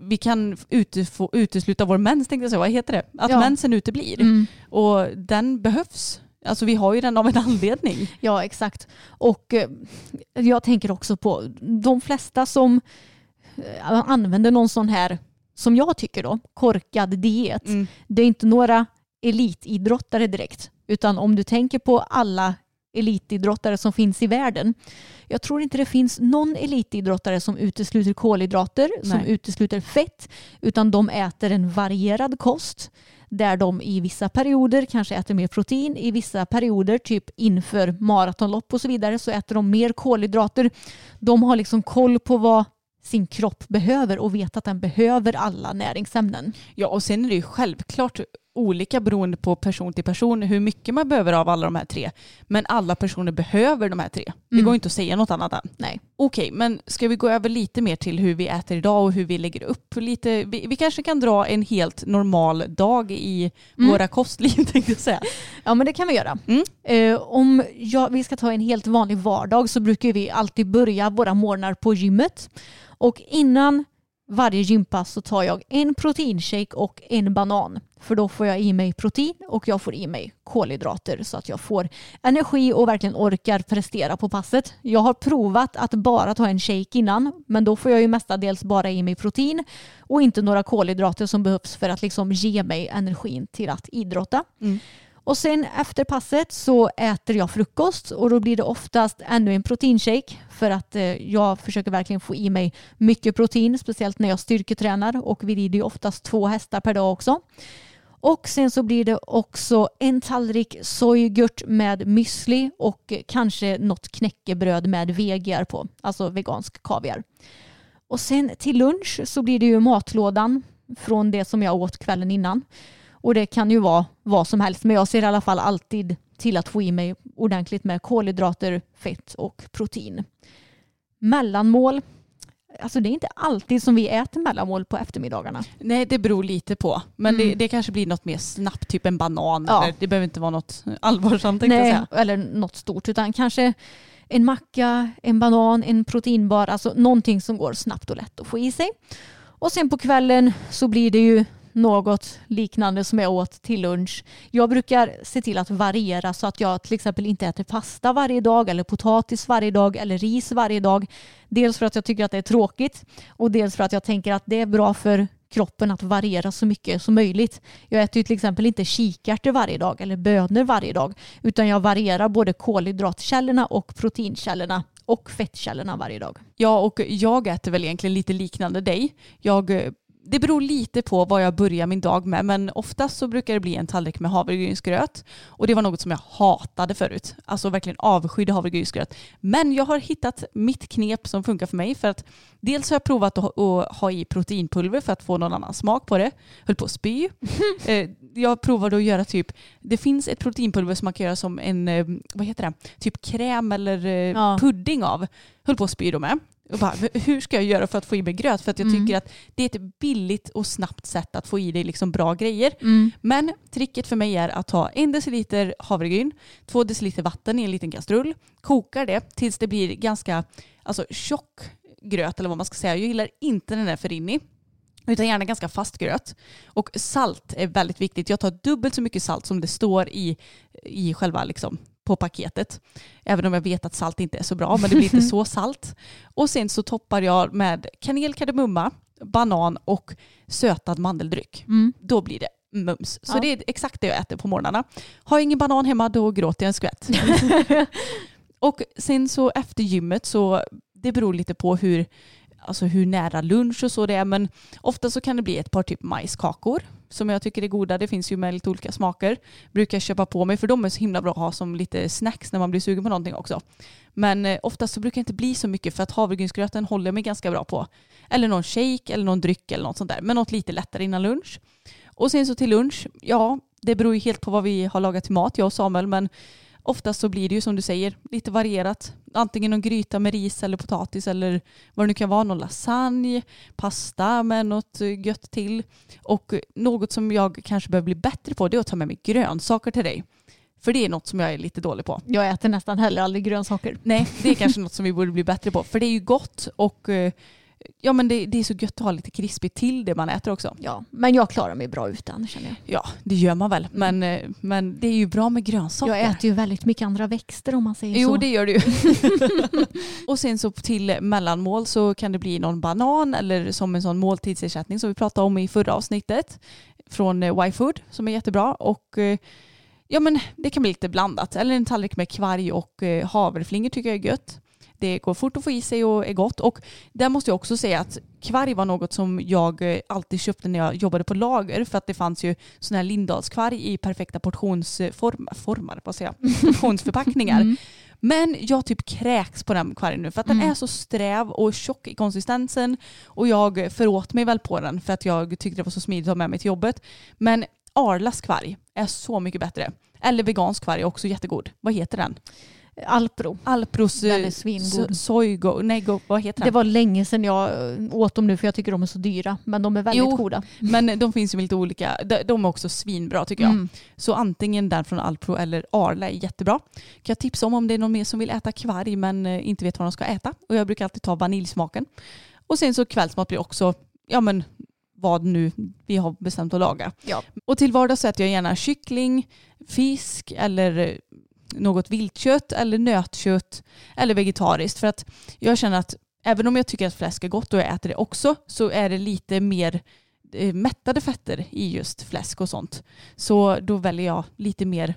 vi kan utefå, utesluta vår mens, tänkte jag säga. Vad heter det? Att ja. mensen uteblir. Mm. Och den behövs. Alltså vi har ju den av en anledning. Ja exakt. Och eh, jag tänker också på de flesta som eh, använder någon sån här, som jag tycker då, korkad diet. Mm. Det är inte några elitidrottare direkt, utan om du tänker på alla elitidrottare som finns i världen. Jag tror inte det finns någon elitidrottare som utesluter kolhydrater, som Nej. utesluter fett, utan de äter en varierad kost där de i vissa perioder kanske äter mer protein, i vissa perioder, typ inför maratonlopp och så vidare, så äter de mer kolhydrater. De har liksom koll på vad sin kropp behöver och vet att den behöver alla näringsämnen. Ja, och sen är det ju självklart olika beroende på person till person hur mycket man behöver av alla de här tre. Men alla personer behöver de här tre. Det Mm. går inte att säga något annat än. Nej. Okej, men ska vi gå över lite mer till hur vi äter idag och hur vi lägger upp lite. Vi, vi kanske kan dra en helt normal dag i Mm. våra kostliv tänkte jag säga. Ja men det kan vi göra. Mm. Eh, om jag, vi ska ta en helt vanlig vardag så brukar vi alltid börja våra morgnar på gymmet. Och innan varje gympass så tar jag en proteinshake och en banan. För då får jag i mig protein och jag får i mig kolhydrater så att jag får energi och verkligen orkar prestera på passet. Jag har provat att bara ta en shake innan men då får jag ju mestadels bara i mig protein och inte några kolhydrater som behövs för att liksom ge mig energin till att idrotta. Mm. Och sen efter passet så äter jag frukost och då blir det oftast ännu en proteinshake för att eh, jag försöker verkligen få i mig mycket protein, speciellt när jag styrketränar och vi rider ju oftast två hästar per dag också. Och sen så blir det också en tallrik sojgurt med müsli och kanske något knäckebröd med VGR på, alltså vegansk kaviar. Och sen till lunch så blir det ju matlådan från det som jag åt kvällen innan. Och det kan ju vara vad som helst men jag ser i alla fall alltid till att få i mig ordentligt med kolhydrater, fett och protein. Mellanmål. Alltså det är inte alltid som vi äter mellanmål på eftermiddagarna. Nej, det beror lite på. Men Mm. det, det kanske blir något mer snabbt, typ en banan. Ja. Eller, det behöver inte vara något allvarsamt Nej, eller något stort utan kanske en macka, en banan, en proteinbar, alltså någonting som går snabbt och lätt att få i sig. Och sen på kvällen så blir det ju något liknande som jag åt till lunch. Jag brukar se till att variera så att jag till exempel inte äter pasta varje dag eller potatis varje dag eller ris varje dag. Dels för att jag tycker att det är tråkigt och dels för att jag tänker att det är bra för kroppen att variera så mycket som möjligt. Jag äter ju till exempel inte kikärtor varje dag eller bönor varje dag utan jag varierar både kolhydratkällorna och proteinkällorna och fettkällorna varje dag. Ja, och jag äter väl egentligen lite liknande dig. Jag, eh, det beror lite på vad jag börjar min dag med, men oftast så brukar det bli en tallrik med havregrynsgröt. Och det var något som jag hatade förut. Alltså verkligen avskydde havregrynsgröt. Men jag har hittat mitt knep som funkar för mig. För att dels har jag provat att ha, att ha i proteinpulver för att få någon annan smak på det. Höll på att spy. Eh, jag provade att göra typ, det finns ett proteinpulver som man kan göra som en, eh, vad heter det, typ kräm eller eh, Ja. pudding av. Höll på att spy då med. Och bara, hur ska jag göra för att få i mig gröt? För att jag Mm. tycker att det är ett billigt och snabbt sätt att få i dig liksom bra grejer. Mm. Men tricket för mig är att ta en deciliter havregryn, två deciliter vatten i en liten kastrull, kokar det tills det blir ganska alltså, tjock gröt eller vad man ska säga. Jag gillar inte den är för rinnig. Utan gärna ganska fast gröt. Och salt är väldigt viktigt. Jag tar dubbelt så mycket salt som det står i, i själva liksom, på paketet. Även om jag vet att salt inte är så bra, men det blir inte så salt. Och sen så toppar jag med kanel, kardemumma, banan och sötad mandeldryck. Mm. Då blir det mums. Så Ja. det är exakt det jag äter på morgnarna. Har jag ingen banan hemma då gråter jag en skvätt. och sen så efter gymmet så det beror lite på hur, alltså hur nära lunch och så det är men ofta så kan det bli ett par typ majskakor som jag tycker är goda. Det finns ju med lite olika smaker. Brukar jag köpa på mig för de är så himla bra att ha som lite snacks när man blir sugen på någonting också. Men eh, oftast så brukar det inte bli så mycket för att havregrynsgröten håller jag mig ganska bra på. Eller någon shake eller någon dryck eller något sånt där. Men något lite lättare innan lunch. Och sen så till lunch, ja det beror ju helt på vad vi har lagat till mat, jag och Samuel. Men oftast så blir det ju som du säger lite varierat. Antingen någon gryta med ris eller potatis eller vad det nu kan vara. Någon lasagne, pasta med något gött till. Och något som jag kanske behöver bli bättre på det är att ta med mig grönsaker till dig. För det är något som jag är lite dålig på. Jag äter nästan heller aldrig grönsaker. Nej, det är kanske något som vi borde bli bättre på. För det är ju gott och eh, ja, men det, det är så gött att ha lite krispigt till det man äter också. Ja, men jag klarar mig bra utan känner jag. Ja, det gör man väl. Men, eh, men det är ju bra med grönsaker. Jag äter ju väldigt mycket andra växter om man säger Jo så. det gör du ju. och sen så till mellanmål så kan det bli någon banan eller som en sån måltidsersättning som vi pratade om i förra avsnittet från eh, Y-food som är jättebra och eh, ja men det kan bli lite blandat eller en tallrik med kvarg och havreflingor tycker jag är gött. Det går fort att få i sig och är gott och där måste jag också säga att kvarg var något som jag eh, alltid köpte när jag jobbade på lager för att det fanns ju sån här Lindalskvarg i perfekta portionsformar, formar, vad säger jag, portionsförpackningar. Men jag typ kräks på den kvargen nu för att den är så sträv och tjock i konsistensen och jag föråt mig väl på den för att jag tyckte det var så smidigt att ha med mig till jobbet. Men Arlas kvarg är så mycket bättre. Eller vegansk kvarg är också jättegod. Vad heter den? Alpro. Alpros Den är eh, svingod. nej go, vad heter Det den? var länge sedan jag eh, åt dem nu för jag tycker de är så dyra. Men de är väldigt Jo. goda. Men de finns ju med lite olika, de, är också svinbra tycker jag. Mm. Så antingen den från Alpro eller Arla är jättebra. Kan jag tipsa om om det är någon mer som vill äta kvarg men eh, inte vet vad de ska äta. Och jag brukar alltid ta vaniljsmaken. Och sen så kvällsmat blir också, ja men vad nu vi har bestämt att laga. Ja. Och till vardags äter jag gärna kyckling, fisk eller eh, något viltkött eller nötkött eller vegetariskt. För att jag känner att även om jag tycker att fläsk är gott och jag äter det också så är det lite mer eh, mättade fetter i just fläsk och sånt. Så då väljer jag lite mer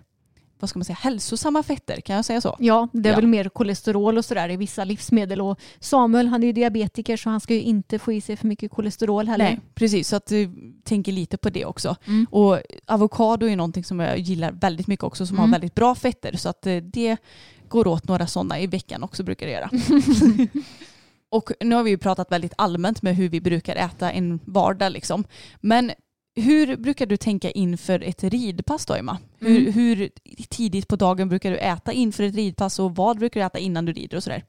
vad ska man säga, hälsosamma fetter, kan jag säga så? Ja, det är Ja. väl mer kolesterol och sådär i vissa livsmedel. Och Samuel han är ju diabetiker så han ska ju inte få i sig för mycket kolesterol heller. Nej, precis. Så att du tänker lite på det också. Mm. Och avokado är någonting som jag gillar väldigt mycket också som Mm. har väldigt bra fetter. Så att eh, det går åt några sådana i veckan också brukar det göra. och nu har vi ju pratat väldigt allmänt med hur vi brukar äta en vardag liksom. Men hur brukar du tänka inför ett ridpass då Emma? Hur, Mm. hur tidigt på dagen brukar du äta inför ett ridpass och vad brukar du äta innan du rider och sådär?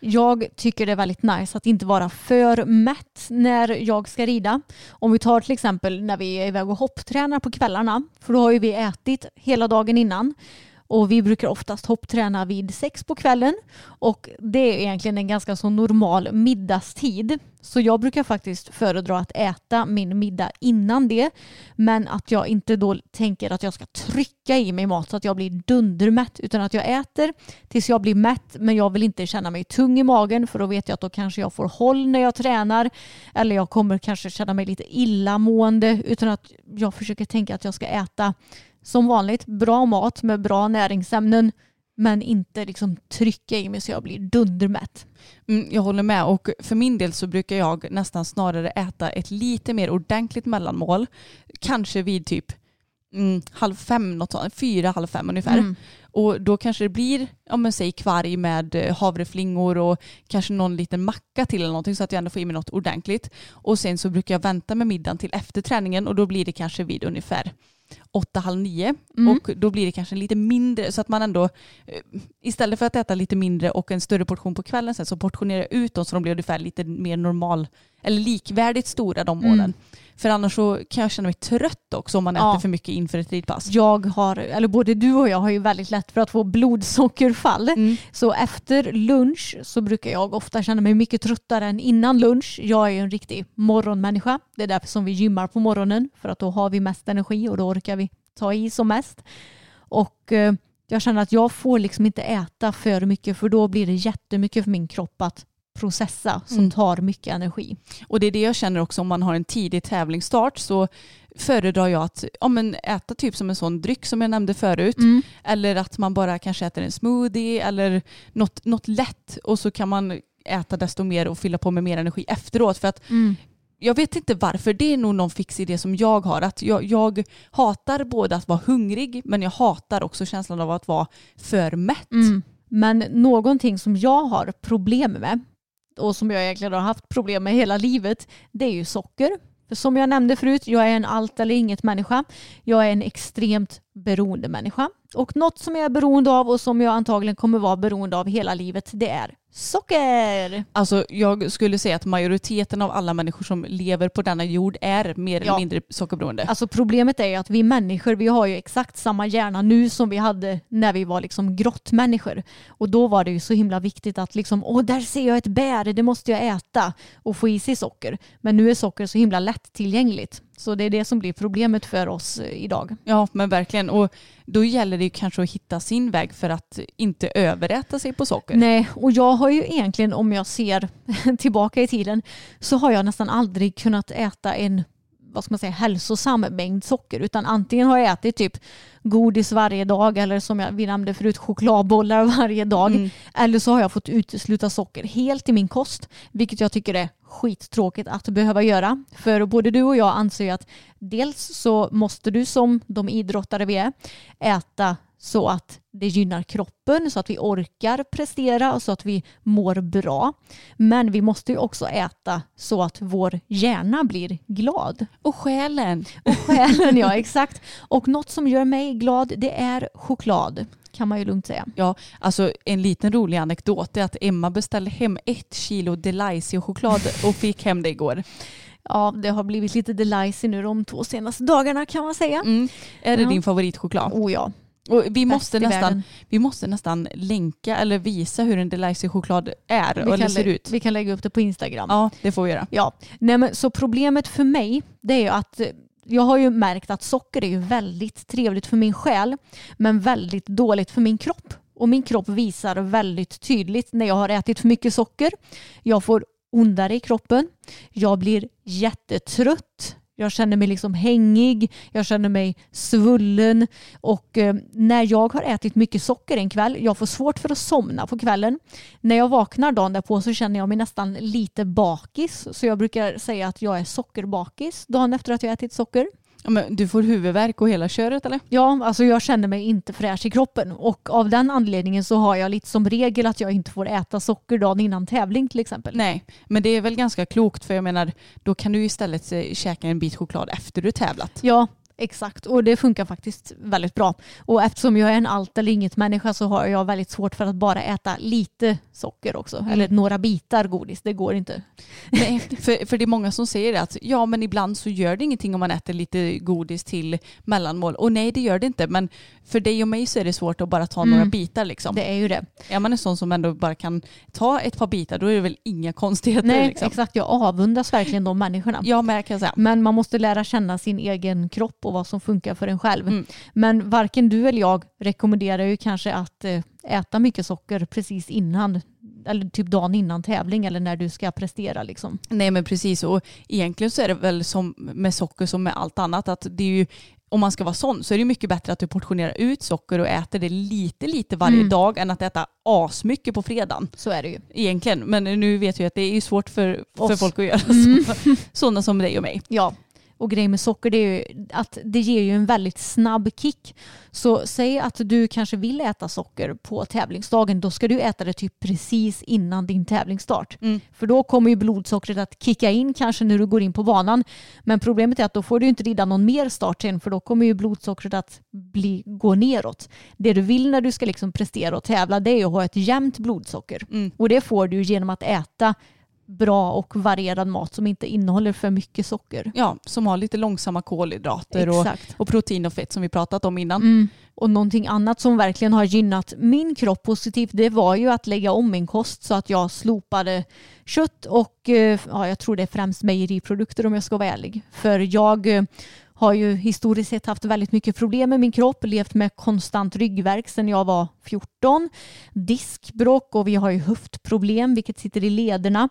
Jag tycker det är väldigt nice att inte vara för mätt när jag ska rida. Om vi tar till exempel när vi är iväg och hopptränar på kvällarna. För då har ju vi ätit hela dagen innan. Och vi brukar oftast hoppträna vid sex på kvällen. Och det är egentligen en ganska så normal middagstid. Så jag brukar faktiskt föredra att äta min middag innan det. Men att jag inte då tänker att jag ska trycka i mig mat så att jag blir dundermätt. Utan att jag äter tills jag blir mätt. Men jag vill inte känna mig tung i magen för då vet jag att då kanske jag får håll när jag tränar. Eller jag kommer kanske känna mig lite illamående. Utan att jag försöker tänka att jag ska äta som vanligt bra mat med bra näringsämnen. Men inte liksom trycka i mig så jag blir dundermätt. Mm, jag håller med och för min del så brukar jag nästan snarare äta ett lite mer ordentligt mellanmål. Kanske vid typ mm, halv fem, något sånt, fyra, halv fem ungefär. Mm. Och då kanske det blir, ja men säg kvarg med eh, havreflingor och kanske någon liten macka till eller någonting så att jag ändå får i mig något ordentligt. Och sen så brukar jag vänta med middagen till efter träningen och då blir det kanske vid ungefär åtta, halv nio. Mm. Och då blir det kanske lite mindre så att man ändå eh, istället för att äta lite mindre och en större portion på kvällen sen så portionerar jag ut dem så de blir ungefär lite mer normal eller likvärdigt stora de målen. Mm. För annars så kan jag känna mig trött också om man Ja. äter för mycket inför ett ridpass. Jag har, eller både du och jag har ju väldigt lätt för att få blodsockerfall. Mm. Så efter lunch så brukar jag ofta känna mig mycket tröttare än innan lunch. Jag är ju en riktig morgonmänniska. Det är därför som vi gymmar på morgonen. För att då har vi mest energi och då orkar vi ta i som mest. Och eh, jag känner att jag får liksom inte äta för mycket för då blir det jättemycket för min kropp att processa som Mm. tar mycket energi. Och det är det jag känner också om man har en tidig tävlingsstart så föredrar jag att ja, men äta typ som en sån dryck som jag nämnde förut. Eller att man bara kanske äter en smoothie eller något, något lätt och så kan man äta desto mer och fylla på med mer energi efteråt. För att jag vet inte varför, det är nog någon fix idé som jag har. Att jag, jag hatar både att vara hungrig men jag hatar också känslan av att vara för mätt. Mm. Men någonting som jag har problem med och som jag egentligen har haft problem med hela livet det är ju socker. För som jag nämnde förut, jag är en allt eller inget människa. Jag är en extremt beroendemänniska. Och något som jag är beroende av och som jag antagligen kommer vara beroende av hela livet det är socker. Alltså jag skulle säga att majoriteten av alla människor som lever på denna jord är mer eller Ja. mindre sockerberoende. Alltså problemet är ju att vi människor vi har ju exakt samma hjärna nu som vi hade när vi var liksom grottmänniskor. Och då var det ju så himla viktigt att liksom, åh där ser jag ett bär, det måste jag äta och få i sig socker. Men nu är socker så himla lättillgängligt. Så det är det som blir problemet för oss eh, idag. Ja men verkligen. Och då gäller det ju kanske att hitta sin väg för att inte överäta sig på socker. Nej, och jag har ju egentligen om jag ser tillbaka i tiden så har jag nästan aldrig kunnat äta en vad ska man säga, hälsosam mängd socker. Utan antingen har jag ätit typ godis varje dag eller som jag, vi nämnde förut chokladbollar varje dag. Eller så har jag fått utesluta socker helt i min kost vilket jag tycker är skittråkigt att behöva göra. För både du och jag anser ju att dels så måste du som de idrottare vi är äta så att det gynnar kroppen, så att vi orkar prestera och så att vi mår bra. Men vi måste ju också äta så att vår hjärna blir glad. Och själen. Och själen, ja exakt. Och något som gör mig glad det är choklad, kan man ju lugnt säga. Ja, alltså en liten rolig anekdot är att Emma beställde hem ett kilo Delicio-choklad och fick hem det igår. Ja, det har blivit lite delicy nu de två senaste dagarna kan man säga. Mm. Är det Ja. din favoritchoklad? Oh ja, Och vi, måste nästan, världen. vi måste nästan länka eller visa hur en Delicio-choklad är vi eller ser ut. vi kan lägga upp det på Instagram. Ja, det får vi göra. Ja, nej men så problemet för mig det är att eh, jag har ju märkt att socker är ju väldigt trevligt för min själ men väldigt dåligt för min kropp. Och min kropp visar väldigt tydligt när jag har ätit för mycket socker. Jag får ondare i kroppen. Jag blir jättetrött. Jag känner mig liksom hängig, jag känner mig svullen och eh, när jag har ätit mycket socker en kväll, jag får svårt för att somna på kvällen. När jag vaknar dagen därpå så känner jag mig nästan lite bakis så jag brukar säga att jag är sockerbakis dagen efter att jag ätit socker. Ja, men du får huvudvärk och hela köret eller? Ja, alltså jag känner mig inte fräsch i kroppen och av den anledningen så har jag lite som regel att jag inte får äta socker dagen innan tävling till exempel. Nej, men det är väl ganska klokt för jag menar då kan du istället eh, käka en bit choklad efter du tävlat. Ja, exakt. Och det funkar faktiskt väldigt bra. Och eftersom jag är en allt eller inget människa så har jag väldigt svårt för att bara äta lite socker också. Eller några bitar godis. Det går inte. Nej, för, för det är många som säger att ja men ibland så gör det ingenting om man äter lite godis till mellanmål. Och nej det gör det inte men för dig och mig så är det svårt att bara ta några bitar liksom. Mm. Det är ju det. Är man en sån som ändå bara kan ta ett par bitar då är det väl inga konstigheter. Nej, liksom. exakt. Jag avundas verkligen de människorna. Ja men jag kan säga. Men man måste lära känna sin egen kropp och vad som funkar för en själv. Mm. Men varken du eller jag rekommenderar ju kanske att eh, äta mycket socker precis innan eller typ dagen innan tävling eller när du ska prestera liksom. Nej men precis och egentligen så är det väl som med socker som med allt annat att det är ju om man ska vara sån så är det mycket bättre att du portionerar ut socker och äter det lite lite varje Mm. dag än att äta asmycket på fredagen. Så är det ju. Egentligen, men nu vet vi att det är svårt för, för folk att göra Mm. så. Sådana som dig och mig. Ja, och grejen med socker det är ju att det ger ju en väldigt snabb kick. Så säg att du kanske vill äta socker på tävlingsdagen, då ska du äta det typ precis innan din tävlingsstart. Mm. För då kommer ju blodsockret att kicka in kanske när du går in på banan. Men problemet är att då får du inte rida någon mer start sen för då kommer ju blodsockret att bli, gå neråt. Det du vill när du ska liksom prestera och tävla det är att ha ett jämnt blodsocker. Mm. Och det får du genom att äta bra och varierad mat som inte innehåller för mycket socker. Ja, som har lite långsamma kolhydrater och, och protein och fett som vi pratat om innan. Mm. Och någonting annat som verkligen har gynnat min kropp positivt det var ju att lägga om min kost så att jag slopade kött och eh, ja, jag tror det är främst mejeriprodukter om jag ska vara ärlig. För jag eh, har ju historiskt sett haft väldigt mycket problem med min kropp, levt med konstant ryggvärk sedan jag var 14, diskbråck och vi har ju höftproblem vilket sitter i lederna.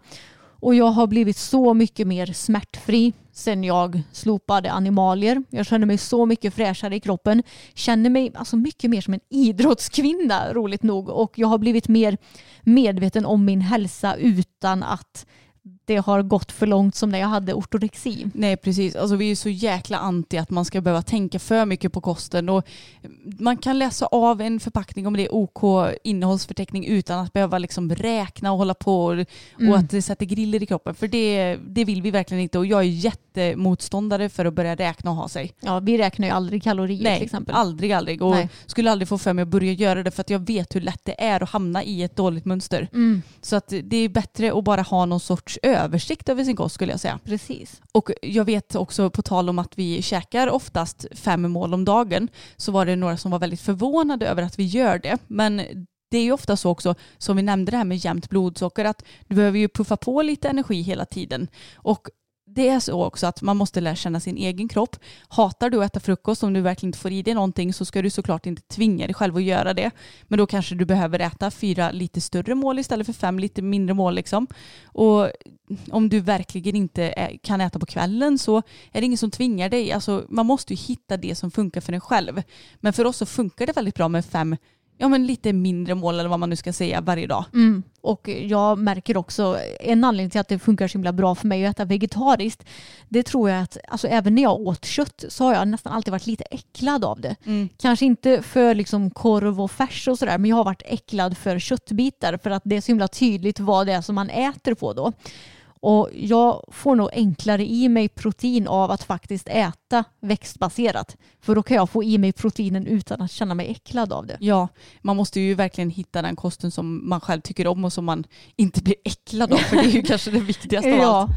Och jag har blivit så mycket mer smärtfri sen jag slopade animalier. Jag känner mig så mycket fräschare i kroppen. Känner mig alltså mycket mer som en idrottskvinna, roligt nog. Och jag har blivit mer medveten om min hälsa utan att det har gått för långt som när jag hade ortorexi. Nej precis, alltså vi är så jäkla anti att man ska behöva tänka för mycket på kosten och man kan läsa av en förpackning om det är OK innehållsförteckning utan att behöva liksom räkna och hålla på och, Mm. och att det sätter griller i kroppen för det, det vill vi verkligen inte och jag är jättemotståndare för att börja räkna och ha sig. Ja, vi räknar ju aldrig kalorier till Nej, exempel. aldrig aldrig och Nej. skulle aldrig få för mig att börja göra det för att jag vet hur lätt det är att hamna i ett dåligt mönster. Mm, Så att det är bättre att bara ha någon sorts översikt över sin kost skulle jag säga. precis. Och jag vet också på tal om att vi käkar oftast fem mål om dagen så var det några som var väldigt förvånade över att vi gör det. Men det är ju ofta så också, som vi nämnde det här med jämnt blodsocker, att du behöver ju puffa på lite energi hela tiden. Och det är så också att man måste lära känna sin egen kropp. Hatar du att äta frukost om du verkligen inte får i dig någonting så ska du såklart inte tvinga dig själv att göra det. Men då kanske du behöver äta fyra lite större mål istället för fem lite mindre mål. Liksom. Och om du verkligen inte kan äta på kvällen så är det ingen som tvingar dig. Alltså, man måste ju hitta det som funkar för en själv. Men för oss så funkar det väldigt bra med fem, ja men lite mindre mål eller vad man nu ska säga varje dag. Mm. Och jag märker också, en anledning till att det funkar så himla bra för mig att äta vegetariskt, det tror jag att, alltså även när jag åt kött så har jag nästan alltid varit lite äcklad av det. Kanske inte för liksom korv och färs och sådär, men jag har varit äcklad för köttbitar för att det är så himla tydligt vad det är som man äter på då. Och jag får nog enklare i mig protein av att faktiskt äta växtbaserat. För då kan jag få i mig proteinen utan att känna mig äcklad av det. Ja, man måste ju verkligen hitta den kosten som man själv tycker om och som man inte blir äcklad av för det är ju kanske det viktigaste av allt.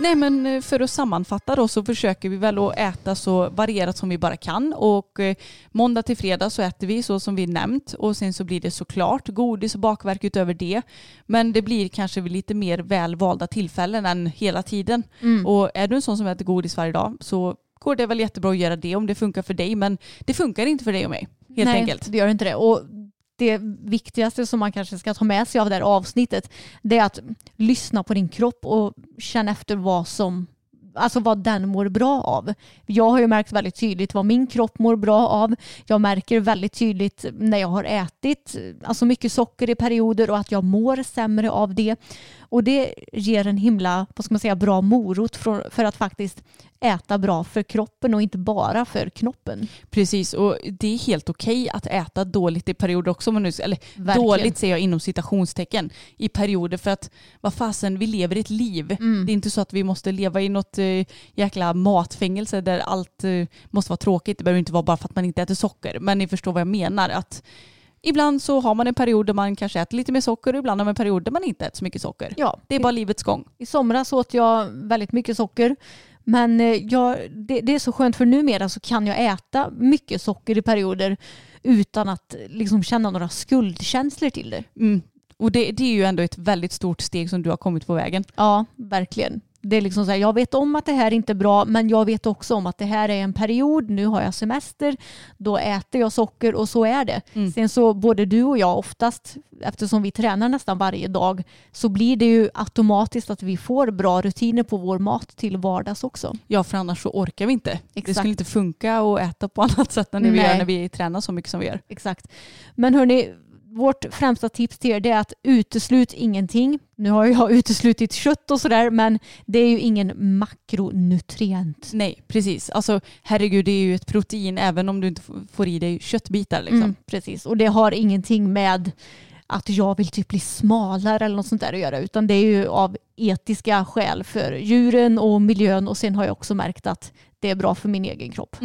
Nej men eh, för att sammanfatta då så försöker vi väl att äta så varierat som vi bara kan och eh, måndag till fredag så äter vi så som vi nämnt och sen så blir det såklart godis och bakverk utöver det. Men det blir kanske vid lite mer välvalda tillfällen än hela tiden. Mm. Och är du en sån som äter godis varje dag så går det väl jättebra att göra det om det funkar för dig men det funkar inte för dig och mig helt Nej, enkelt. det gör inte det. Och det viktigaste som man kanske ska ta med sig av det här avsnittet det är att lyssna på din kropp och känna efter vad som Alltså vad den mår bra av. Jag har ju märkt väldigt tydligt vad min kropp mår bra av. Jag märker väldigt tydligt när jag har ätit alltså mycket socker i perioder och att jag mår sämre av det. Och det ger en himla vad ska man säga, bra morot för, för att faktiskt äta bra för kroppen och inte bara för knoppen. Precis och det är helt okej att äta dåligt i perioder också. Men nu, eller Verkligen. dåligt säger jag inom citationstecken i perioder för att vad fasen vi lever ett liv. Mm. Det är inte så att vi måste leva i något eh, jäkla matfängelse där allt eh, måste vara tråkigt. Det behöver inte vara bara för att man inte äter socker. Men ni förstår vad jag menar. Att ibland så har man en period där man kanske äter lite mer socker och ibland har man en period där man inte äter så mycket socker. Ja, Det är bara livets gång. I somras åt jag väldigt mycket socker. Men eh, jag, det, det är så skönt för numera så kan jag äta mycket socker i perioder utan att liksom känna några skuldkänslor till det. Mm. Och det, det är ju ändå ett väldigt stort steg som du har kommit på vägen. Ja, verkligen. Det är liksom så här, jag vet om att det här inte är bra men jag vet också om att det här är en period, nu har jag semester, då äter jag socker och så är det. Mm. Sen så både du och jag oftast, eftersom vi tränar nästan varje dag, så blir det ju automatiskt att vi får bra rutiner på vår mat till vardags också. Ja, för annars så orkar vi inte. Det Exakt. skulle inte funka att äta på annat sätt än det vi gör när vi tränar så mycket som vi gör. Exakt. Men hörni, vårt främsta tips till er är att uteslut ingenting. Nu har jag uteslutit kött och sådär men det är ju ingen makronutrient. Nej, precis. Alltså herregud, det är ju ett protein även om du inte får i dig köttbitar. Liksom. Mm, precis, och det har ingenting med att jag vill typ bli smalare eller något sånt där att göra utan det är ju av etiska skäl för djuren och miljön och sen har jag också märkt att det är bra för min egen kropp.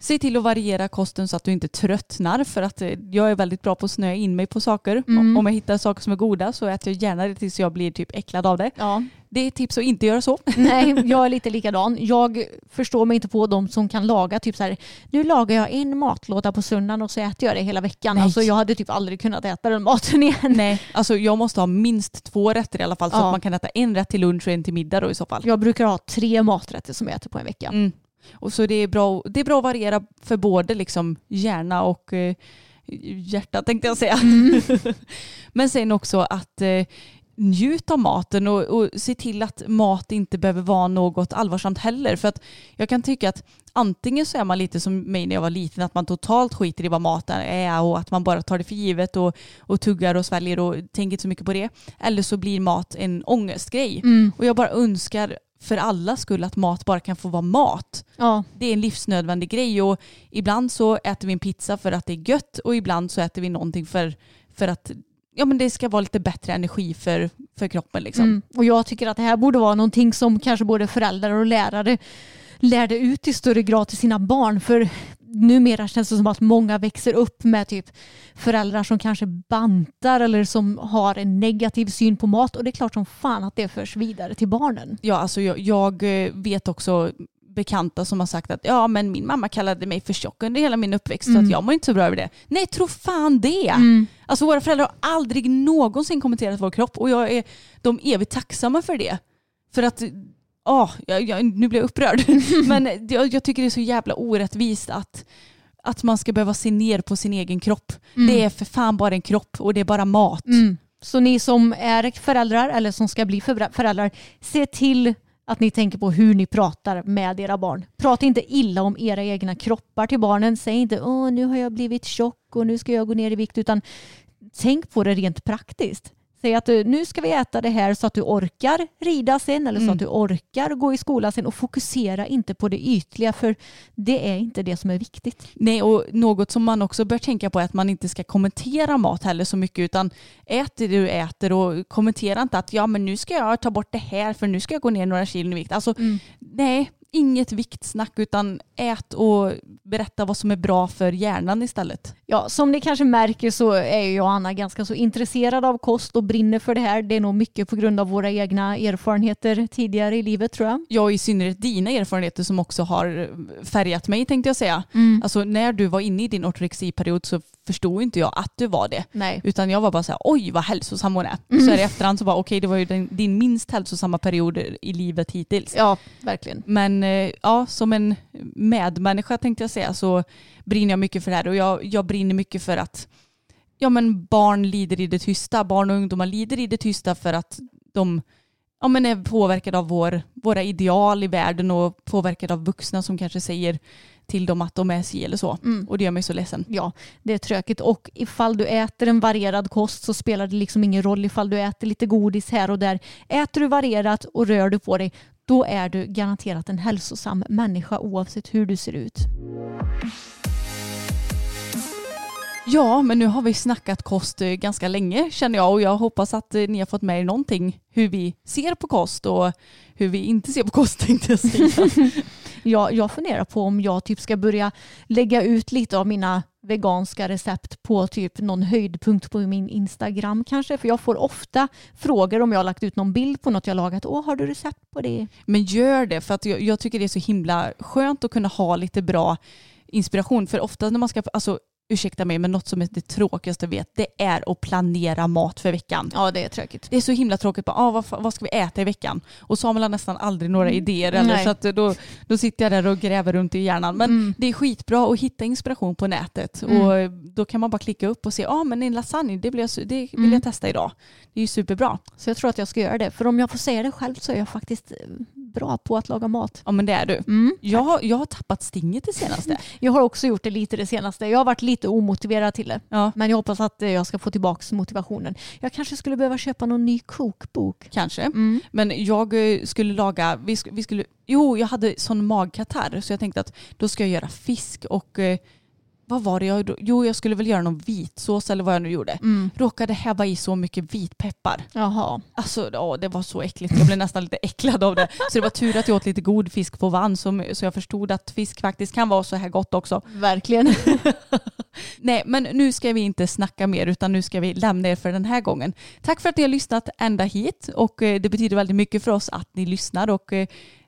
Se till att variera kosten så att du inte tröttnar för att eh, jag är väldigt bra på att snöa in mig på saker. Mm. Om jag hittar saker som är goda så äter jag gärna det tills jag blir typ äcklad av det. Ja. Det är ett tips att inte göra så. Nej, jag är lite likadan. Jag förstår mig inte på de som kan laga typ så här, nu lagar jag en matlåda på söndagen och så äter jag det hela veckan. Nej. Alltså jag hade typ aldrig kunnat äta den maten igen. Nej, alltså jag måste ha minst två rätter i alla fall så Ja. att man kan äta en rätt till lunch och en till middag då i så fall. Jag brukar ha tre maträtter som jag äter på en vecka. Mm. Och så det är, bra, det är bra att variera för både liksom hjärna och eh, hjärta tänkte jag säga. Men sen också att eh, njut av maten och, och se till att mat inte behöver vara något allvarsamt heller. För att jag kan tycka att antingen så är man lite som mig när jag var liten, att man totalt skiter i vad maten är och att man bara tar det för givet och, och tuggar och sväljer och tänker inte så mycket på det. Eller så blir mat en ångestgrej. Mm. Och jag bara önskar för alla skull att mat bara kan få vara mat. Ja, Det är en livsnödvändig grej och ibland så äter vi en pizza för att det är gött och ibland så äter vi någonting för, för att ja, men det ska vara lite bättre energi för, för kroppen. Liksom. mm. och jag tycker att det här borde vara någonting som kanske både föräldrar och lärare lärde ut i större grad till sina barn. För numera känns det som att många växer upp med typ föräldrar som kanske bantar eller som har en negativ syn på mat och det är klart som fan att det förs vidare till barnen. Ja, alltså jag, jag eh, vet också bekanta som har sagt att ja men min mamma kallade mig för tjock under hela min uppväxt så Mm. att jag mår inte så bra över det. Nej tro fan det! Alltså våra föräldrar har aldrig någonsin kommenterat vår kropp och jag är de evigt tacksamma för det. För att, ja, jag, jag, nu blir jag upprörd. men jag, jag tycker det är så jävla orättvist att, att man ska behöva se ner på sin egen kropp. Det är för fan bara en kropp och det är bara mat. Mm. Så ni som är föräldrar eller som ska bli föräldrar- föräldrar, se till att ni tänker på hur ni pratar med era barn. Prata inte illa om era egna kroppar till barnen. Säg inte åh nu har jag blivit tjock och nu ska jag gå ner i vikt utan tänk på det rent praktiskt. Säg att eh, nu ska vi äta det här så att du orkar rida sen eller så att du orkar gå i skolan sen och fokusera inte på det ytliga för det är inte det som är viktigt. Nej, och något som man också bör tänka på är att man inte ska kommentera mat heller så mycket utan ät det du äter och kommentera inte att ja men nu ska jag ta bort det här för nu ska jag gå ner några kilo i vikt. Alltså nej, inget viktsnack utan ät och berätta vad som är bra för hjärnan istället. Ja, som ni kanske märker så är jag och Anna ganska så intresserade av kost och brinner för det här. Det är nog mycket på grund av våra egna erfarenheter tidigare i livet tror jag. Jag och i synnerhet dina erfarenheter som också har färgat mig tänkte jag säga. Alltså när du var inne i din ortorexiperiod så förstod inte jag att du var det. Nej. Utan jag var bara så här, oj vad hälsosam hon är. Så här i efterhand så bara, okej det var ju din, din minst hälsosamma period i livet hittills. Ja, verkligen. Men eh, ja, som en medmänniska tänkte jag säga så brinner jag mycket för det här och jag, jag brinner mycket för att ja, men barn lider i det tysta. Barn och ungdomar lider i det tysta för att de ja, men är påverkade av vår, våra ideal i världen och påverkade av vuxna som kanske säger till dem att de är si eller så. Och det gör mig så ledsen. Ja, det är tråkigt. Och ifall du äter en varierad kost så spelar det liksom ingen roll ifall du äter lite godis här och där. Äter du varierat och rör du på dig, då är du garanterat en hälsosam människa oavsett hur du ser ut. Ja, men nu har vi snackat kost eh, ganska länge känner jag och jag hoppas att eh, ni har fått med er någonting hur vi ser på kost och hur vi inte ser på kost tänkte jag säga. Jag, jag funderar på om jag typ ska börja lägga ut lite av mina veganska recept på typ någon höjdpunkt på min Instagram kanske. För jag får ofta frågor om jag har lagt ut någon bild på något jag lagat. Åh, har du recept på det? Men gör det för att jag, jag tycker det är så himla skönt att kunna ha lite bra inspiration. För ofta när man ska, alltså ursäkta mig, men något som är det tråkigaste jag vet, det är att planera mat för veckan. Ja, det är tråkigt. Det är så himla tråkigt. Bara, ah, vad, vad ska vi äta i veckan? Och Samuel har nästan aldrig några idéer. Eller, så att då, då sitter jag där och gräver runt i hjärnan. Men det är skitbra att hitta inspiration på nätet. Och då kan man bara klicka upp och se, ja ah, men en lasagne, det, blir jag, det vill jag testa idag. Det är ju superbra. Så jag tror att jag ska göra det. För om jag får säga det själv så är jag faktiskt eh, bra på att laga mat. Ja men det är du. Mm. Jag, har- jag har tappat stinget det senaste. Jag har också gjort det lite det senaste. Jag har varit lite omotiverad till det. Ja. Men jag hoppas att eh, jag ska få tillbaka motivationen. Jag kanske skulle behöva köpa någon ny kokbok. Kanske. Mm. Men jag eh, skulle laga, vi, sk- vi skulle, jo jag hade sån magkatarr så jag tänkte att då ska jag göra fisk och eh, vad var det jag gjorde? Jo jag skulle väl göra någon vitsås eller vad jag nu gjorde. Mm. Råkade häva i så mycket vitpeppar. Jaha. Alltså ja, det var så äckligt. Jag blev nästan lite äcklad av det. Så det var tur att jag åt lite god fisk på vann så, så jag förstod att fisk faktiskt kan vara så här gott också. Verkligen. Nej, men nu ska vi inte snacka mer utan nu ska vi lämna er för den här gången. Tack för att ni har lyssnat ända hit och eh, det betyder väldigt mycket för oss att ni lyssnar och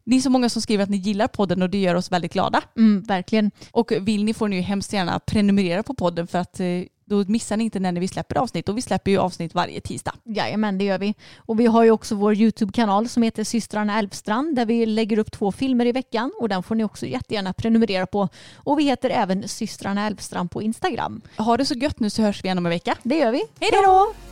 ni är så många som skriver att ni gillar podden och det gör oss väldigt glada. Mm, verkligen. Och vill ni får ni ju hemskt gärna prenumerera på podden för att eh, då missar ni inte när vi släpper avsnitt och vi släpper ju avsnitt varje tisdag. Jajamän, det gör vi. Och vi har ju också vår YouTube-kanal som heter Systrarna Älvstrand där vi lägger upp två filmer i veckan och den får ni också jättegärna prenumerera på. Och vi heter även Systrarna Älvstrand på Instagram. Ha det så gött nu så hörs vi igen om en vecka. Det gör vi. Hej då!